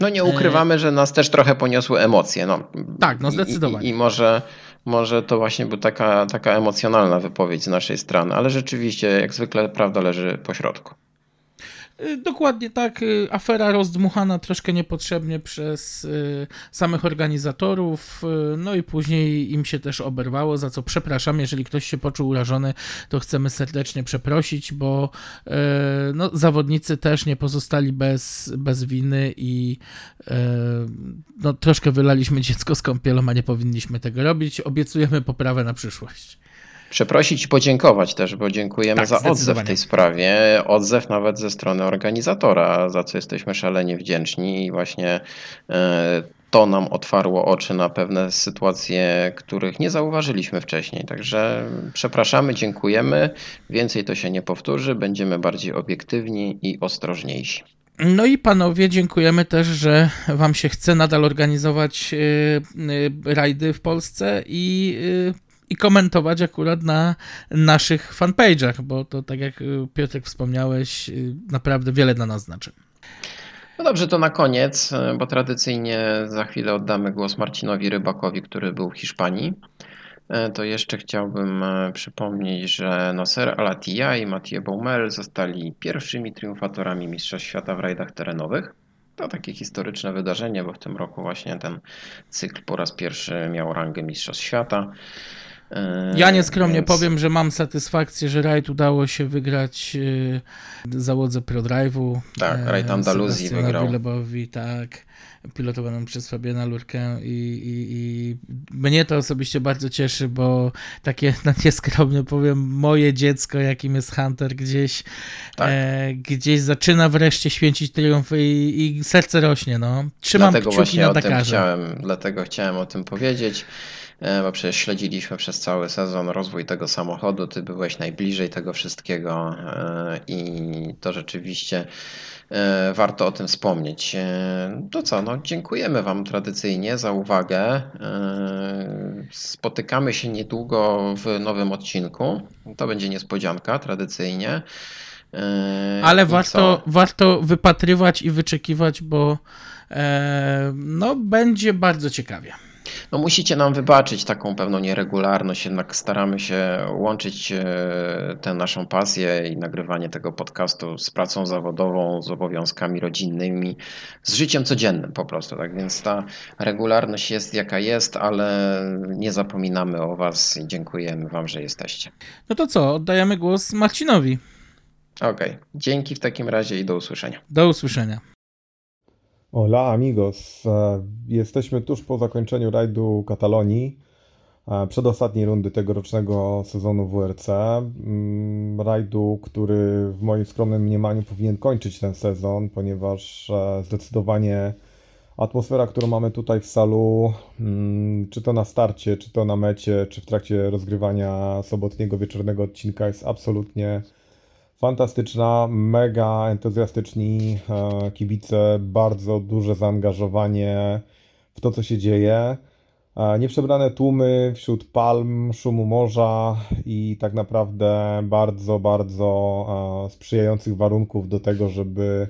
No nie ukrywamy, że nas też trochę poniosły emocje. No.
Tak, no
I-
zdecydowanie.
I, i może, może to właśnie była taka, taka emocjonalna wypowiedź z naszej strony, ale rzeczywiście, jak zwykle, prawda leży po środku.
Y, Dokładnie tak. y, Afera rozdmuchana troszkę niepotrzebnie przez y, samych organizatorów, no i później im się też oberwało, za co przepraszam. Jeżeli ktoś się poczuł urażony, to chcemy serdecznie przeprosić, bo no, zawodnicy też nie pozostali bez, bez winy i no, troszkę wylaliśmy dziecko z kąpielą, a nie powinniśmy tego robić. Obiecujemy poprawę na przyszłość.
Przeprosić i podziękować też, bo dziękujemy
Tak,
za odzew w tej sprawie. Odzew nawet ze strony organizatora, za co jesteśmy szalenie wdzięczni i właśnie e, to nam otwarło oczy na pewne sytuacje, których nie zauważyliśmy wcześniej. Także przepraszamy, dziękujemy. Więcej to się nie powtórzy, będziemy bardziej obiektywni i ostrożniejsi.
No i panowie, dziękujemy też, że wam się chce nadal organizować y, y, rajdy w Polsce i, i komentować akurat na naszych fanpage'ach, bo to tak jak y, Piotrek wspomniałeś, y, naprawdę wiele dla nas znaczy.
No dobrze, to na koniec, e, bo tradycyjnie za chwilę oddamy głos Marcinowi Rybakowi, który był w Hiszpanii. To jeszcze chciałbym przypomnieć, że Nasser Al-Attiyah i Mathieu Baumel zostali pierwszymi triumfatorami Mistrzostw Świata w rajdach terenowych. To takie historyczne wydarzenie, bo w tym roku właśnie ten cykl po raz pierwszy miał rangę Mistrzostw Świata. E,
Ja nieskromnie
więc-
powiem, że mam satysfakcję, że rajd udało się wygrać yy, załodze ProDrive'u.
Tak,
e,
rajd Andaluzji wygrał.
Lebowi, tak, pilotowaną przez Fabiana Lurkę i, i, i mnie to osobiście bardzo cieszy, bo takie, no nieskromnie powiem, moje dziecko, jakim jest Hunter, gdzieś,
Tak.
e, gdzieś zaczyna wreszcie święcić triumfy i, i serce rośnie, no. Trzymam
Dlatego
kciuki
właśnie
na Dakarze.
chciałem, dlatego chciałem o tym powiedzieć, e, bo przecież śledziliśmy przez cały sezon rozwój tego samochodu, ty byłeś najbliżej tego wszystkiego e, i to rzeczywiście e, warto o tym wspomnieć. E, To co, no dziękujemy wam tradycyjnie za uwagę. E, Spotykamy się niedługo w nowym odcinku. To będzie niespodzianka tradycyjnie. E,
Ale
i
warto,
co?
warto wypatrywać i wyczekiwać, bo e, no, będzie bardzo ciekawie.
No musicie nam wybaczyć taką pewną nieregularność, jednak staramy się łączyć e, tę naszą pasję i nagrywanie tego podcastu z pracą zawodową, z obowiązkami rodzinnymi, z życiem codziennym po prostu. Tak więc ta regularność jest jaka jest, ale nie zapominamy o Was i dziękujemy Wam, że jesteście.
No to co, oddajemy głos Marcinowi.
Okej, dzięki w takim razie i do usłyszenia.
Do usłyszenia.
Hola amigos, E, jesteśmy tuż po zakończeniu rajdu Katalonii, e, przedostatniej rundy tegorocznego sezonu WRC. Mm, Rajdu, który w moim skromnym mniemaniu powinien kończyć ten sezon, ponieważ e, zdecydowanie atmosfera, którą mamy tutaj w salu, mm, czy to na starcie, czy to na mecie, czy w trakcie rozgrywania sobotniego wieczornego odcinka jest absolutnie Fantastyczna, mega entuzjastyczni e, kibice, bardzo duże zaangażowanie w to, co się dzieje. E, Nieprzebrane tłumy wśród palm, szumu morza i tak naprawdę bardzo, bardzo e, sprzyjających warunków do tego, żeby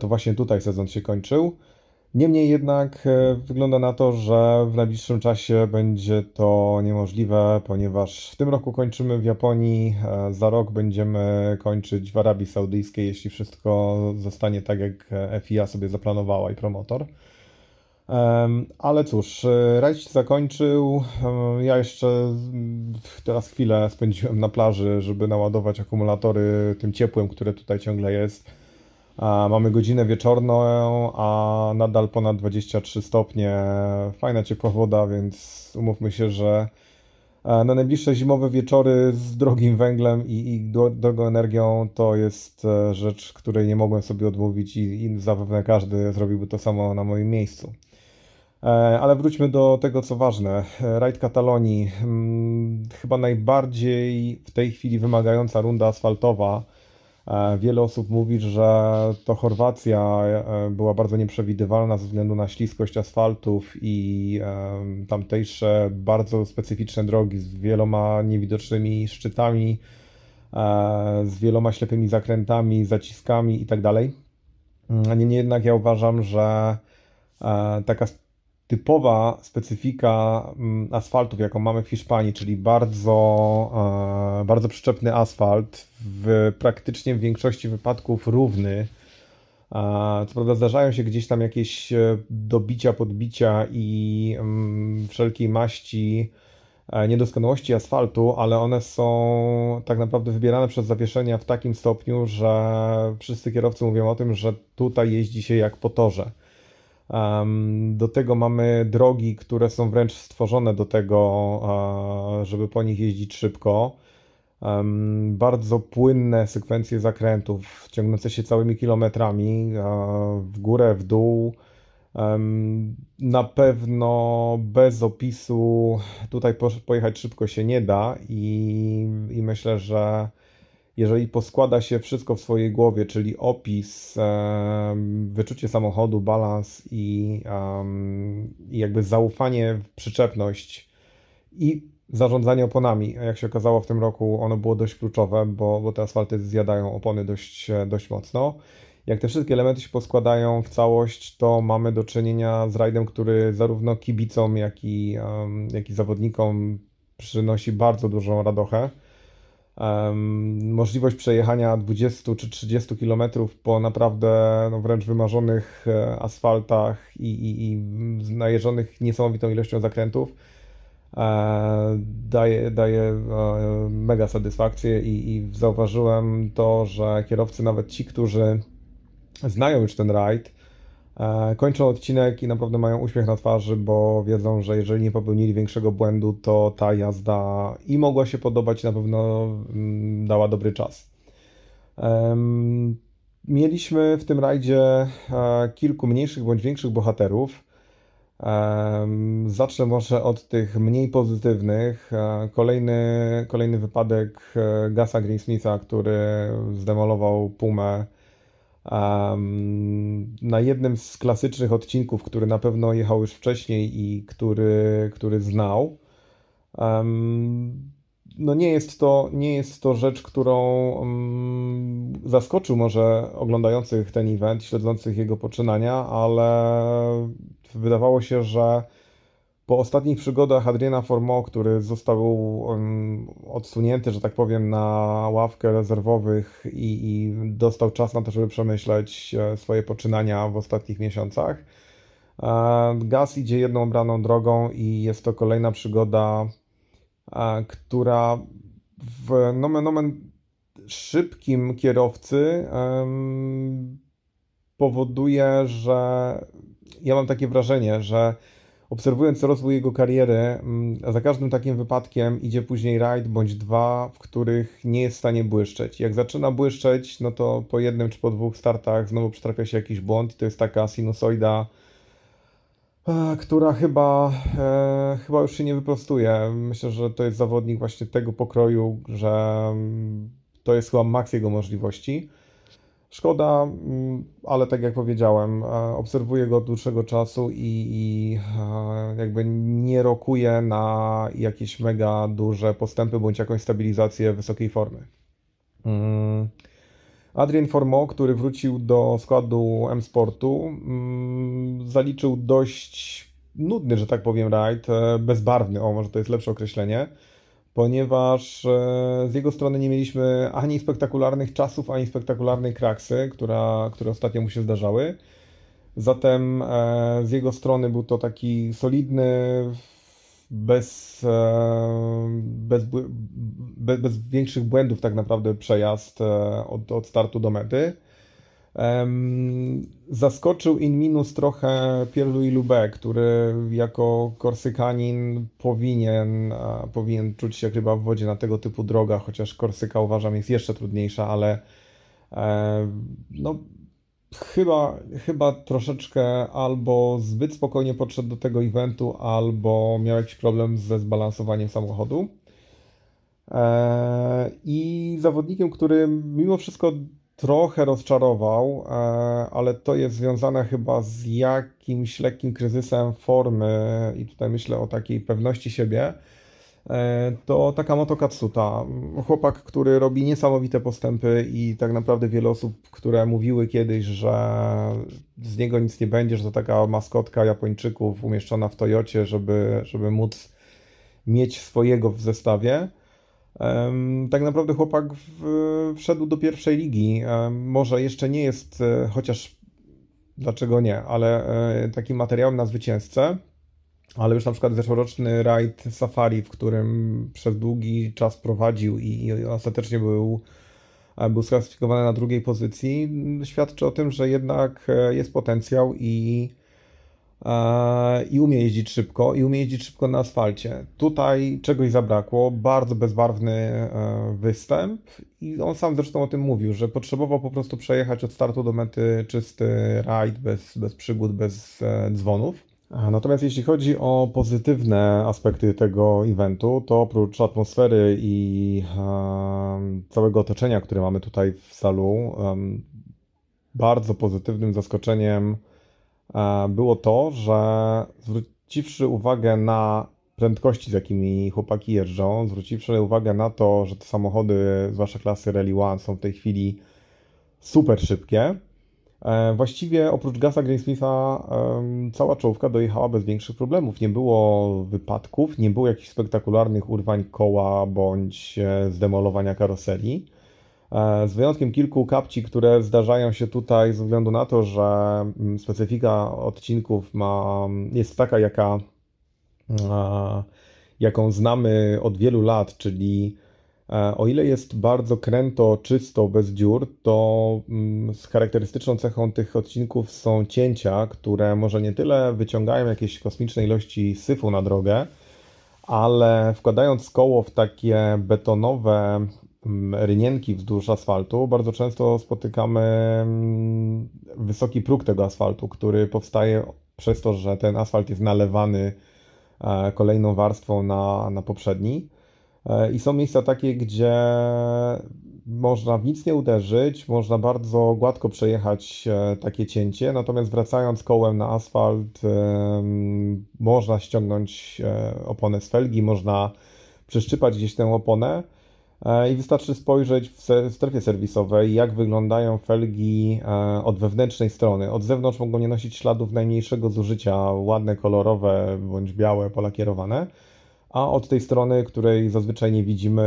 to właśnie tutaj sezon się kończył. Niemniej jednak e, wygląda na to, że w najbliższym czasie będzie to niemożliwe, ponieważ w tym roku kończymy w Japonii, e, za rok będziemy kończyć w Arabii Saudyjskiej, jeśli wszystko zostanie tak, jak e, FIA sobie zaplanowała i promotor. Ale cóż, rajd się zakończył. Ja jeszcze mm, teraz chwilę spędziłem na plaży, żeby naładować akumulatory tym ciepłem, które tutaj ciągle jest. Mamy godzinę wieczorną, a nadal ponad 23 stopnie. Fajna ciepła woda, więc umówmy się, że e, na najbliższe zimowe wieczory z drogim węglem i, i dro- drogą energią to jest e, rzecz, której nie mogłem sobie odmówić i, i zapewne każdy zrobiłby to samo na moim miejscu. E, Ale wróćmy do tego, co ważne. Rajd Katalonii. Mm, Chyba najbardziej w tej chwili wymagająca runda asfaltowa. E, Wiele osób mówi, że to Chorwacja e, była bardzo nieprzewidywalna ze względu na śliskość asfaltów i em, tamtejsze bardzo specyficzne drogi z wieloma niewidocznymi szczytami, e, z wieloma ślepymi zakrętami, zaciskami itd. Mm, Niemniej jednak ja uważam, że e, taka typowa specyfika mm, asfaltów, jaką mamy w Hiszpanii, czyli bardzo, e, bardzo przyczepny asfalt, w praktycznie w większości wypadków równy. E, Co prawda zdarzają się gdzieś tam jakieś e, dobicia, podbicia i mm, wszelkiej maści niedoskonałości asfaltu, ale one są tak naprawdę wybierane przez zawieszenia w takim stopniu, że wszyscy kierowcy mówią o tym, że tutaj jeździ się jak po torze. Do tego mamy drogi, które są wręcz stworzone do tego, żeby po nich jeździć szybko. Bardzo płynne sekwencje zakrętów, ciągnące się całymi kilometrami, w górę, w dół. Na pewno bez opisu tutaj pojechać szybko się nie da i, i myślę, że jeżeli poskłada się wszystko w swojej głowie, czyli opis, wyczucie samochodu, balans i, jakby zaufanie w przyczepność i zarządzanie oponami, a jak się okazało w tym roku ono było dość kluczowe, bo, bo te asfalty zjadają opony dość, dość mocno. Jak te wszystkie elementy się poskładają w całość, to mamy do czynienia z rajdem, który zarówno kibicom, jak i, jak i zawodnikom przynosi bardzo dużą radochę. Możliwość przejechania 20 czy 30 km po naprawdę no, wręcz wymarzonych e, asfaltach i, i, i najeżonych niesamowitą ilością zakrętów e, daje, daje e, mega satysfakcję i, i zauważyłem to, że kierowcy, nawet ci, którzy znają już ten rajd, kończą odcinek i naprawdę mają uśmiech na twarzy, bo wiedzą, że jeżeli nie popełnili większego błędu, to ta jazda i mogła się podobać, na pewno mm, dała dobry czas. Mieliśmy w tym rajdzie e, kilku mniejszych bądź większych bohaterów. Zacznę może od tych mniej pozytywnych. E, kolejny, kolejny wypadek e, Gasa Greensmitha, który zdemolował Pumę na jednym z klasycznych odcinków, który na pewno jechał już wcześniej i który, który znał no nie jest to, nie jest to rzecz, którą zaskoczył może oglądających ten event, śledzących jego poczynania, ale wydawało się, że po ostatnich przygodach Adriana Formo, który został odsunięty, że tak powiem, na ławkę rezerwowych i, i dostał czas na to, żeby przemyśleć e, swoje poczynania w ostatnich miesiącach, e, Gaz idzie jedną braną drogą i jest to kolejna przygoda która w nomen omen szybkim kierowcy powoduje, że ja mam takie wrażenie, że obserwując rozwój jego kariery, mm, za każdym takim wypadkiem idzie później rajd bądź dwa, w których nie jest w stanie błyszczeć. Jak zaczyna błyszczeć, no to po jednym czy po dwóch startach znowu przytrafia się jakiś błąd. To jest taka sinusoida E, która chyba, e, chyba już się nie wyprostuje. Myślę, że to jest zawodnik właśnie tego pokroju, że mm, to jest chyba maks jego możliwości. Szkoda, mm, ale tak jak powiedziałem, e, obserwuję go od dłuższego czasu i, i jakby nie rokuje na jakieś mega duże postępy bądź jakąś stabilizację wysokiej formy. Mm. Adrien Formo, który wrócił do składu M-Sportu, mm, zaliczył dość nudny, że tak powiem, rajd, e, bezbarwny, o może to jest lepsze określenie, ponieważ e, z jego strony nie mieliśmy ani spektakularnych czasów, ani spektakularnej kraksy, która, które ostatnio mu się zdarzały. Zatem e, z jego strony był to taki solidny, bez, e, bez, bez, bez większych błędów tak naprawdę przejazd od, od startu do mety. Zaskoczył in minus trochę Pierre-Louis Lubek, który jako korsykanin powinien, e, powinien czuć się chyba w wodzie na tego typu drogach, chociaż Korsyka uważam jest jeszcze trudniejsza, ale no, chyba, chyba troszeczkę albo zbyt spokojnie podszedł do tego eventu, albo miał jakiś problem ze zbalansowaniem samochodu. Eee, I zawodnikiem, który mimo wszystko trochę rozczarował, eee, ale to jest związane chyba z jakimś lekkim kryzysem formy, i tutaj myślę o takiej pewności siebie E, to Takamoto Katsuta. Chłopak, który robi niesamowite postępy i tak naprawdę wiele osób, które mówiły kiedyś, że z niego nic nie będzie, że to taka maskotka Japończyków umieszczona w Toyocie, żeby, żeby móc mieć swojego w zestawie. Tak naprawdę chłopak wszedł do pierwszej ligi. Może jeszcze nie jest, e, chociaż dlaczego nie, ale e, takim materiałem na zwycięzcę ale już na przykład zeszłoroczny rajd Safari, w którym przez długi czas prowadził i, ostatecznie był, e, był sklasyfikowany na drugiej pozycji, świadczy o tym, że jednak jest potencjał i, i umie jeździć szybko, i umie jeździć szybko na asfalcie. Tutaj czegoś zabrakło, bardzo bezbarwny występ i on sam zresztą o tym mówił, że potrzebował po prostu przejechać od startu do mety czysty rajd, bez, bez przygód, bez dzwonów. Natomiast jeśli chodzi o pozytywne aspekty tego eventu, to oprócz atmosfery i całego otoczenia, które mamy tutaj w salu, bardzo pozytywnym zaskoczeniem było to, że zwróciwszy uwagę na prędkości, z jakimi chłopaki jeżdżą, zwróciwszy uwagę na to, że te samochody, zwłaszcza klasy Rally One, są w tej chwili super szybkie, E, właściwie oprócz Gasa Greensmitha cała czołówka dojechała bez większych problemów. Nie było wypadków, nie było jakichś spektakularnych urwań koła bądź e, zdemolowania karoserii. E, z wyjątkiem kilku kapci, które zdarzają się tutaj ze względu na to, że mm, specyfika odcinków ma, jest taka, jaka, jaką znamy od wielu lat, czyli e, o ile jest bardzo kręto, czysto, bez dziur, to mm, z charakterystyczną cechą tych odcinków są cięcia, które może nie tyle wyciągają jakieś kosmiczne ilości syfu na drogę, ale wkładając koło w takie betonowe rynienki wzdłuż asfaltu, bardzo często spotykamy wysoki próg tego asfaltu, który powstaje przez to, że ten asfalt jest nalewany e, kolejną warstwą na, na poprzedni. E, I są miejsca takie, gdzie można w nic nie uderzyć, można bardzo gładko przejechać e, takie cięcie, natomiast wracając kołem na asfalt, można ściągnąć oponę z felgi, można przeszczypać gdzieś tę oponę I wystarczy spojrzeć w strefie serwisowej, jak wyglądają felgi e, od wewnętrznej strony. Od zewnątrz mogą nie nosić śladów najmniejszego zużycia, ładne, kolorowe bądź białe, polakierowane, a od tej strony, której zazwyczaj nie widzimy,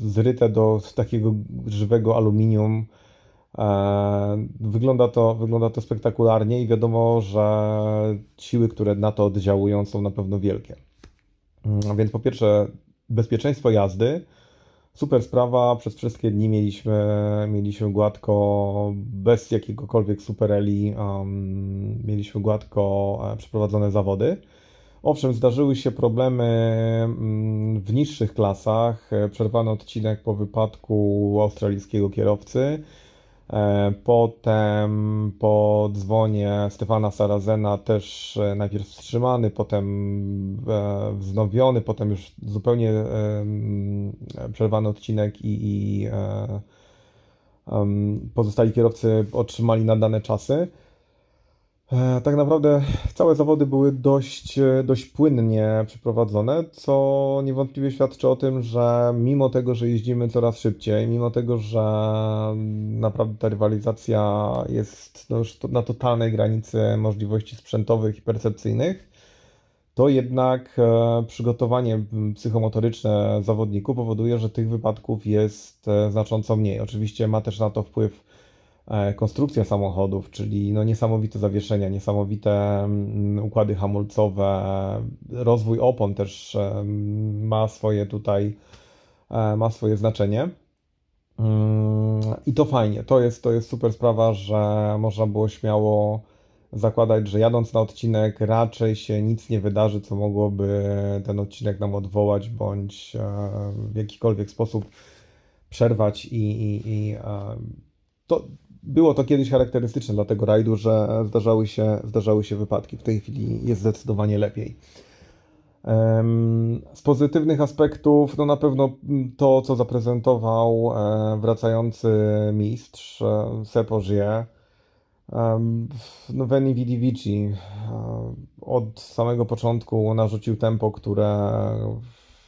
zryte do takiego żywego aluminium. E, wygląda to, wygląda to spektakularnie i wiadomo, że siły, które na to oddziałują, są na pewno wielkie. Mm, więc po pierwsze, bezpieczeństwo jazdy. Super sprawa, przez wszystkie dni mieliśmy, mieliśmy gładko, bez jakiegokolwiek supereli, um, mieliśmy gładko e, przeprowadzone zawody. Owszem, zdarzyły się problemy mm, w niższych klasach. E, przerwano odcinek po wypadku australijskiego kierowcy. E, potem po dzwonie Stefana Sarazena też e, najpierw wstrzymany, potem e, wznowiony, potem już zupełnie przerwany odcinek i, i pozostali kierowcy otrzymali nadane czasy. E, tak naprawdę całe zawody były dość, e, dość płynnie przeprowadzone, co niewątpliwie świadczy o tym, że mimo tego, że jeździmy coraz szybciej, mimo tego, że naprawdę ta rywalizacja jest no już na totalnej granicy możliwości sprzętowych i percepcyjnych, to jednak e, przygotowanie psychomotoryczne zawodników powoduje, że tych wypadków jest znacząco mniej. Oczywiście ma też na to wpływ E, konstrukcja samochodów, czyli no niesamowite zawieszenia, niesamowite mm, układy hamulcowe, rozwój opon też e, ma swoje tutaj, e, ma swoje znaczenie. Mm, I to fajnie, to jest, to jest super sprawa, że można było śmiało zakładać, że jadąc na odcinek raczej się nic nie wydarzy, co mogłoby ten odcinek nam odwołać, bądź w jakikolwiek sposób przerwać i, i, i to, było to kiedyś charakterystyczne dla tego rajdu, że zdarzały się, zdarzały się wypadki. W tej chwili jest zdecydowanie lepiej. Z pozytywnych aspektów, no na pewno to, co zaprezentował e, wracający mistrz e, Sepogie, no Veni Vidi Vici e, od samego początku narzucił tempo, które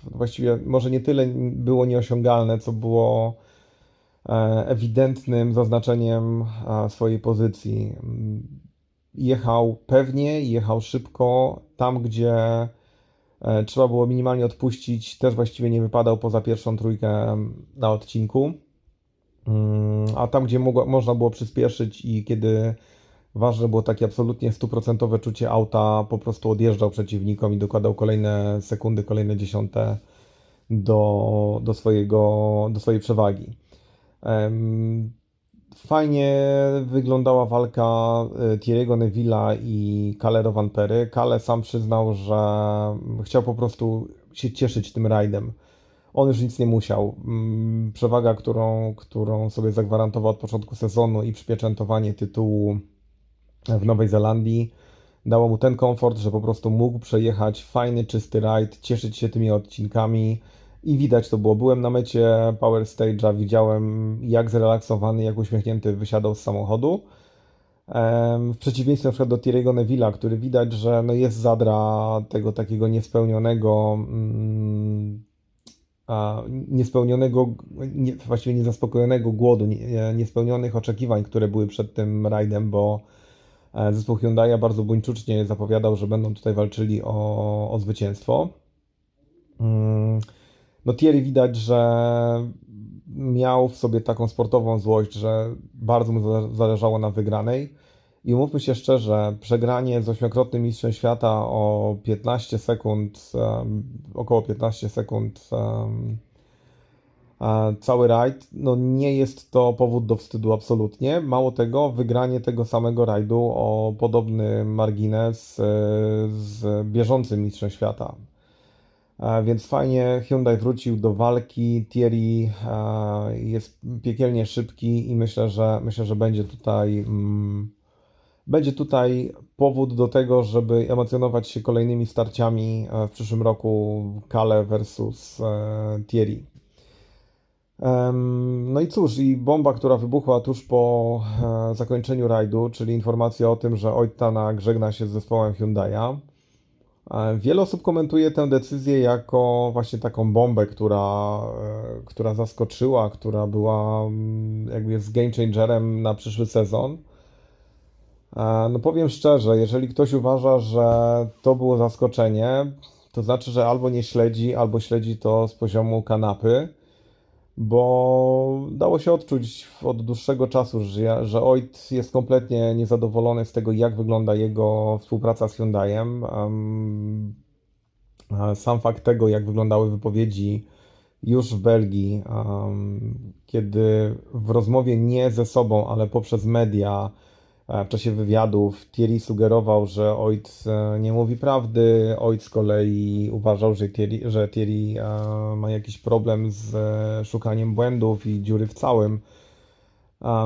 właściwie może nie tyle było nieosiągalne, co było ewidentnym zaznaczeniem e, swojej pozycji. Jechał pewnie, jechał szybko, tam gdzie e, trzeba było minimalnie odpuścić, też właściwie nie wypadał poza pierwszą trójkę na odcinku. Mm, a tam, gdzie mogło, można było przyspieszyć i kiedy ważne było takie absolutnie stuprocentowe czucie auta, po prostu odjeżdżał przeciwnikom i dokładał kolejne sekundy, kolejne dziesiąte do, do, swojego, do swojej przewagi. Fajnie wyglądała walka e, Thierry'ego Neville'a i Kalero Van Pery. Kale sam przyznał, że chciał po prostu się cieszyć tym rajdem. On już nic nie musiał. Mm, przewaga, którą, którą sobie zagwarantował od początku sezonu i przypieczętowanie tytułu w Nowej Zelandii dało mu ten komfort, że po prostu mógł przejechać fajny, czysty rajd, cieszyć się tymi odcinkami, i widać to było. Byłem na mecie Power Stage'a, widziałem jak zrelaksowany, jak uśmiechnięty wysiadał z samochodu. W przeciwieństwie na przykład do Thierry'ego Neville'a, który widać, że no jest zadra tego takiego niespełnionego, mm, niespełnionego, nie, właściwie niezaspokojonego głodu, nie, niespełnionych oczekiwań, które były przed tym rajdem, bo e, zespół Hyundai bardzo buńczucznie zapowiadał, że będą tutaj walczyli o, o zwycięstwo. Mm, no Thierry widać, że miał w sobie taką sportową złość, że bardzo mu zależało na wygranej I mówmy się szczerze, przegranie z ośmiokrotnym mistrzem świata o 15 sekund, około 15 sekund cały rajd, no nie jest to powód do wstydu absolutnie. Mało tego, wygranie tego samego rajdu o podobny margines e, z bieżącym mistrzem świata. Więc fajnie Hyundai wrócił do walki. Thierry jest piekielnie szybki i myślę, że myślę, że będzie tutaj mm, będzie tutaj powód do tego, żeby emocjonować się kolejnymi starciami e, w przyszłym roku Kale versus e, Thierry. No i cóż, i bomba, która wybuchła tuż po e, zakończeniu rajdu, czyli informacja o tym, że Oitana żegna się z zespołem Hyundai'a. Wiele osób komentuje tę decyzję jako właśnie taką bombę, która, która zaskoczyła, która była mm, jakby jest game changerem na przyszły sezon. No powiem szczerze, jeżeli ktoś uważa, że to było zaskoczenie, to znaczy, że albo nie śledzi, albo śledzi to z poziomu kanapy, bo dało się odczuć od dłuższego czasu, że, że jest kompletnie niezadowolony z tego, jak wygląda jego współpraca z Hyundaiem. Sam fakt tego, jak wyglądały wypowiedzi już w Belgii, kiedy w rozmowie nie ze sobą, ale poprzez media, w czasie wywiadów Thierry sugerował, że ojc e, nie mówi prawdy, ojc z kolei uważał, że Thierry, że Thierry e, ma jakiś problem z szukaniem błędów i dziury w całym.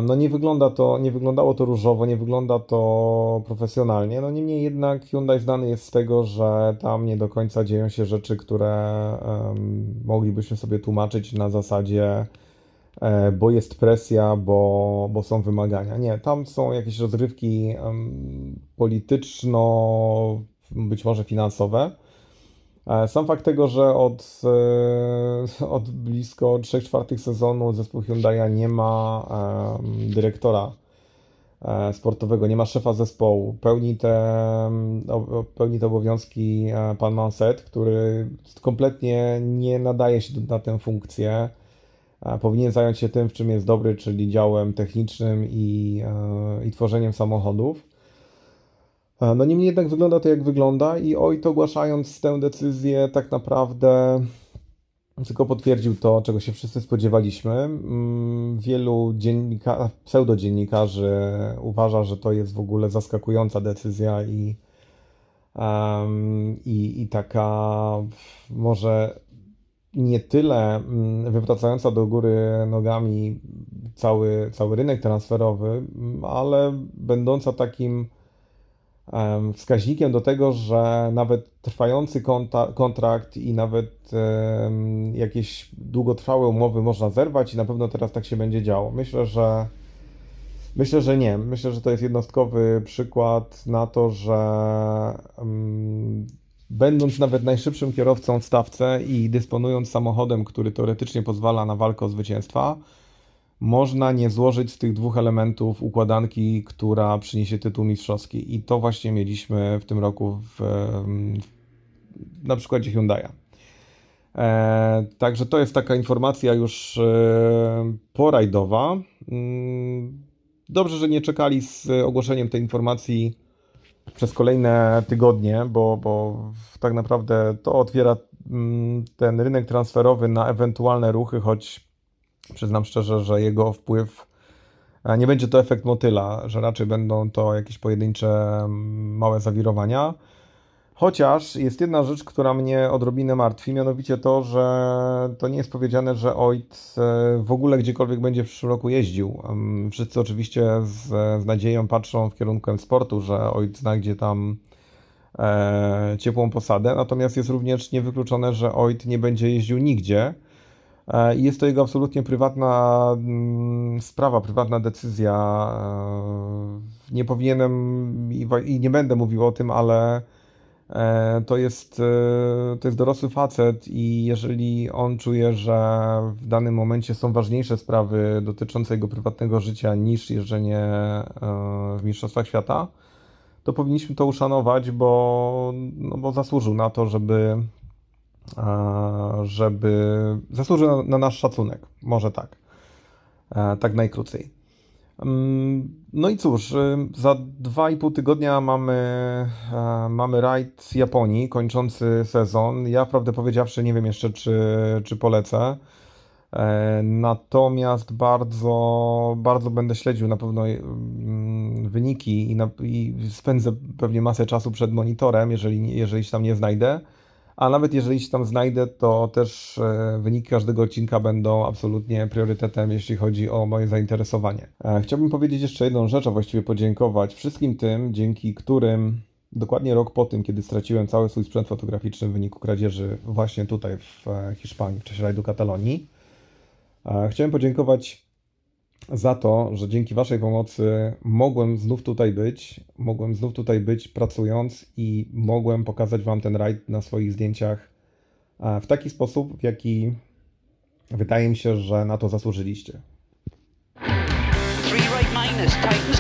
No nie wygląda to, nie wyglądało to różowo, nie wygląda to profesjonalnie. No niemniej jednak Hyundai znany jest z tego, że tam nie do końca dzieją się rzeczy, które um, moglibyśmy sobie tłumaczyć na zasadzie E, bo jest presja, bo, bo są wymagania. Nie, tam są jakieś rozrywki polityczno, być może finansowe. E, sam fakt tego, że od, e, od blisko 3 czwartych sezonu zespół Hyundai nie ma dyrektora sportowego, nie ma szefa zespołu. Pełni te, pełni te obowiązki pan Manset, który kompletnie nie nadaje się na tę funkcję powinien zająć się tym, w czym jest dobry, czyli działem technicznym i, e, i tworzeniem samochodów. E, no niemniej jednak wygląda to jak wygląda i oj, to ogłaszając tę decyzję tak naprawdę tylko potwierdził to, czego się wszyscy spodziewaliśmy. Mm, wielu dziennika, pseudodziennikarzy uważa, że to jest w ogóle zaskakująca decyzja i, i, i taka może nie tyle mm, wywracająca do góry nogami cały, cały rynek transferowy, mm, ale będąca takim wskaźnikiem do tego, że nawet trwający kontrakt i nawet jakieś długotrwałe umowy można zerwać i na pewno teraz tak się będzie działo. Myślę, że myślę, że nie. Myślę, że to jest jednostkowy przykład na to, że będąc nawet najszybszym kierowcą w stawce i dysponując samochodem, który teoretycznie pozwala na walkę o zwycięstwa, można nie złożyć z tych dwóch elementów układanki, która przyniesie tytuł mistrzowski. I to właśnie mieliśmy w tym roku w, w, na przykładzie Hyundai'a. E, także to jest taka informacja już e, porajdowa. Mm, dobrze, że nie czekali z ogłoszeniem tej informacji przez kolejne tygodnie, bo, bo tak naprawdę to otwiera mm, ten rynek transferowy na ewentualne ruchy, choć przyznam szczerze, że jego wpływ nie będzie to efekt motyla, że raczej będą to jakieś pojedyncze mm, małe zawirowania. Chociaż jest jedna rzecz, która mnie odrobinę martwi, mianowicie to, że to nie jest powiedziane, że Oit e, w ogóle gdziekolwiek będzie w przyszłym roku jeździł. Wszyscy oczywiście z, z nadzieją patrzą w kierunku sportu, że Oit znajdzie tam e, ciepłą posadę, natomiast jest również niewykluczone, że Oit nie będzie jeździł nigdzie. E, I jest to jego absolutnie prywatna mm, sprawa, prywatna decyzja. E, nie powinienem i, nie będę mówił o tym, ale to jest, e, to jest dorosły facet i jeżeli on czuje, że w danym momencie są ważniejsze sprawy dotyczące jego prywatnego życia niż jeżdżenie e, w Mistrzostwach Świata, to powinniśmy to uszanować, bo, no bo zasłużył na to, żeby, żeby zasłużył na nasz szacunek. Może tak. Tak najkrócej. No i cóż, y, za dwa i pół tygodnia mamy, e, mamy rajd Japonii, kończący sezon. Ja prawdę powiedziawszy nie wiem jeszcze, czy, czy polecę. E, Natomiast bardzo, bardzo będę śledził na pewno mm, wyniki i, na, i spędzę pewnie masę czasu przed monitorem, jeżeli, jeżeli się tam nie znajdę. A nawet jeżeli się tam znajdę, to też e, wyniki każdego odcinka będą absolutnie priorytetem, jeśli chodzi o moje zainteresowanie. E, Chciałbym powiedzieć jeszcze jedną rzecz, a właściwie podziękować wszystkim tym, dzięki którym dokładnie rok po tym, kiedy straciłem cały swój sprzęt fotograficzny w wyniku kradzieży właśnie tutaj w e, Hiszpanii, w czasie rajdu Katalonii. Chciałem podziękować za to, że dzięki Waszej pomocy mogłem znów tutaj być, mogłem znów tutaj być pracując i mogłem pokazać Wam ten rajd na swoich zdjęciach e, w taki sposób, w jaki wydaje mi się, że na to zasłużyliście.
Three right minus, tightens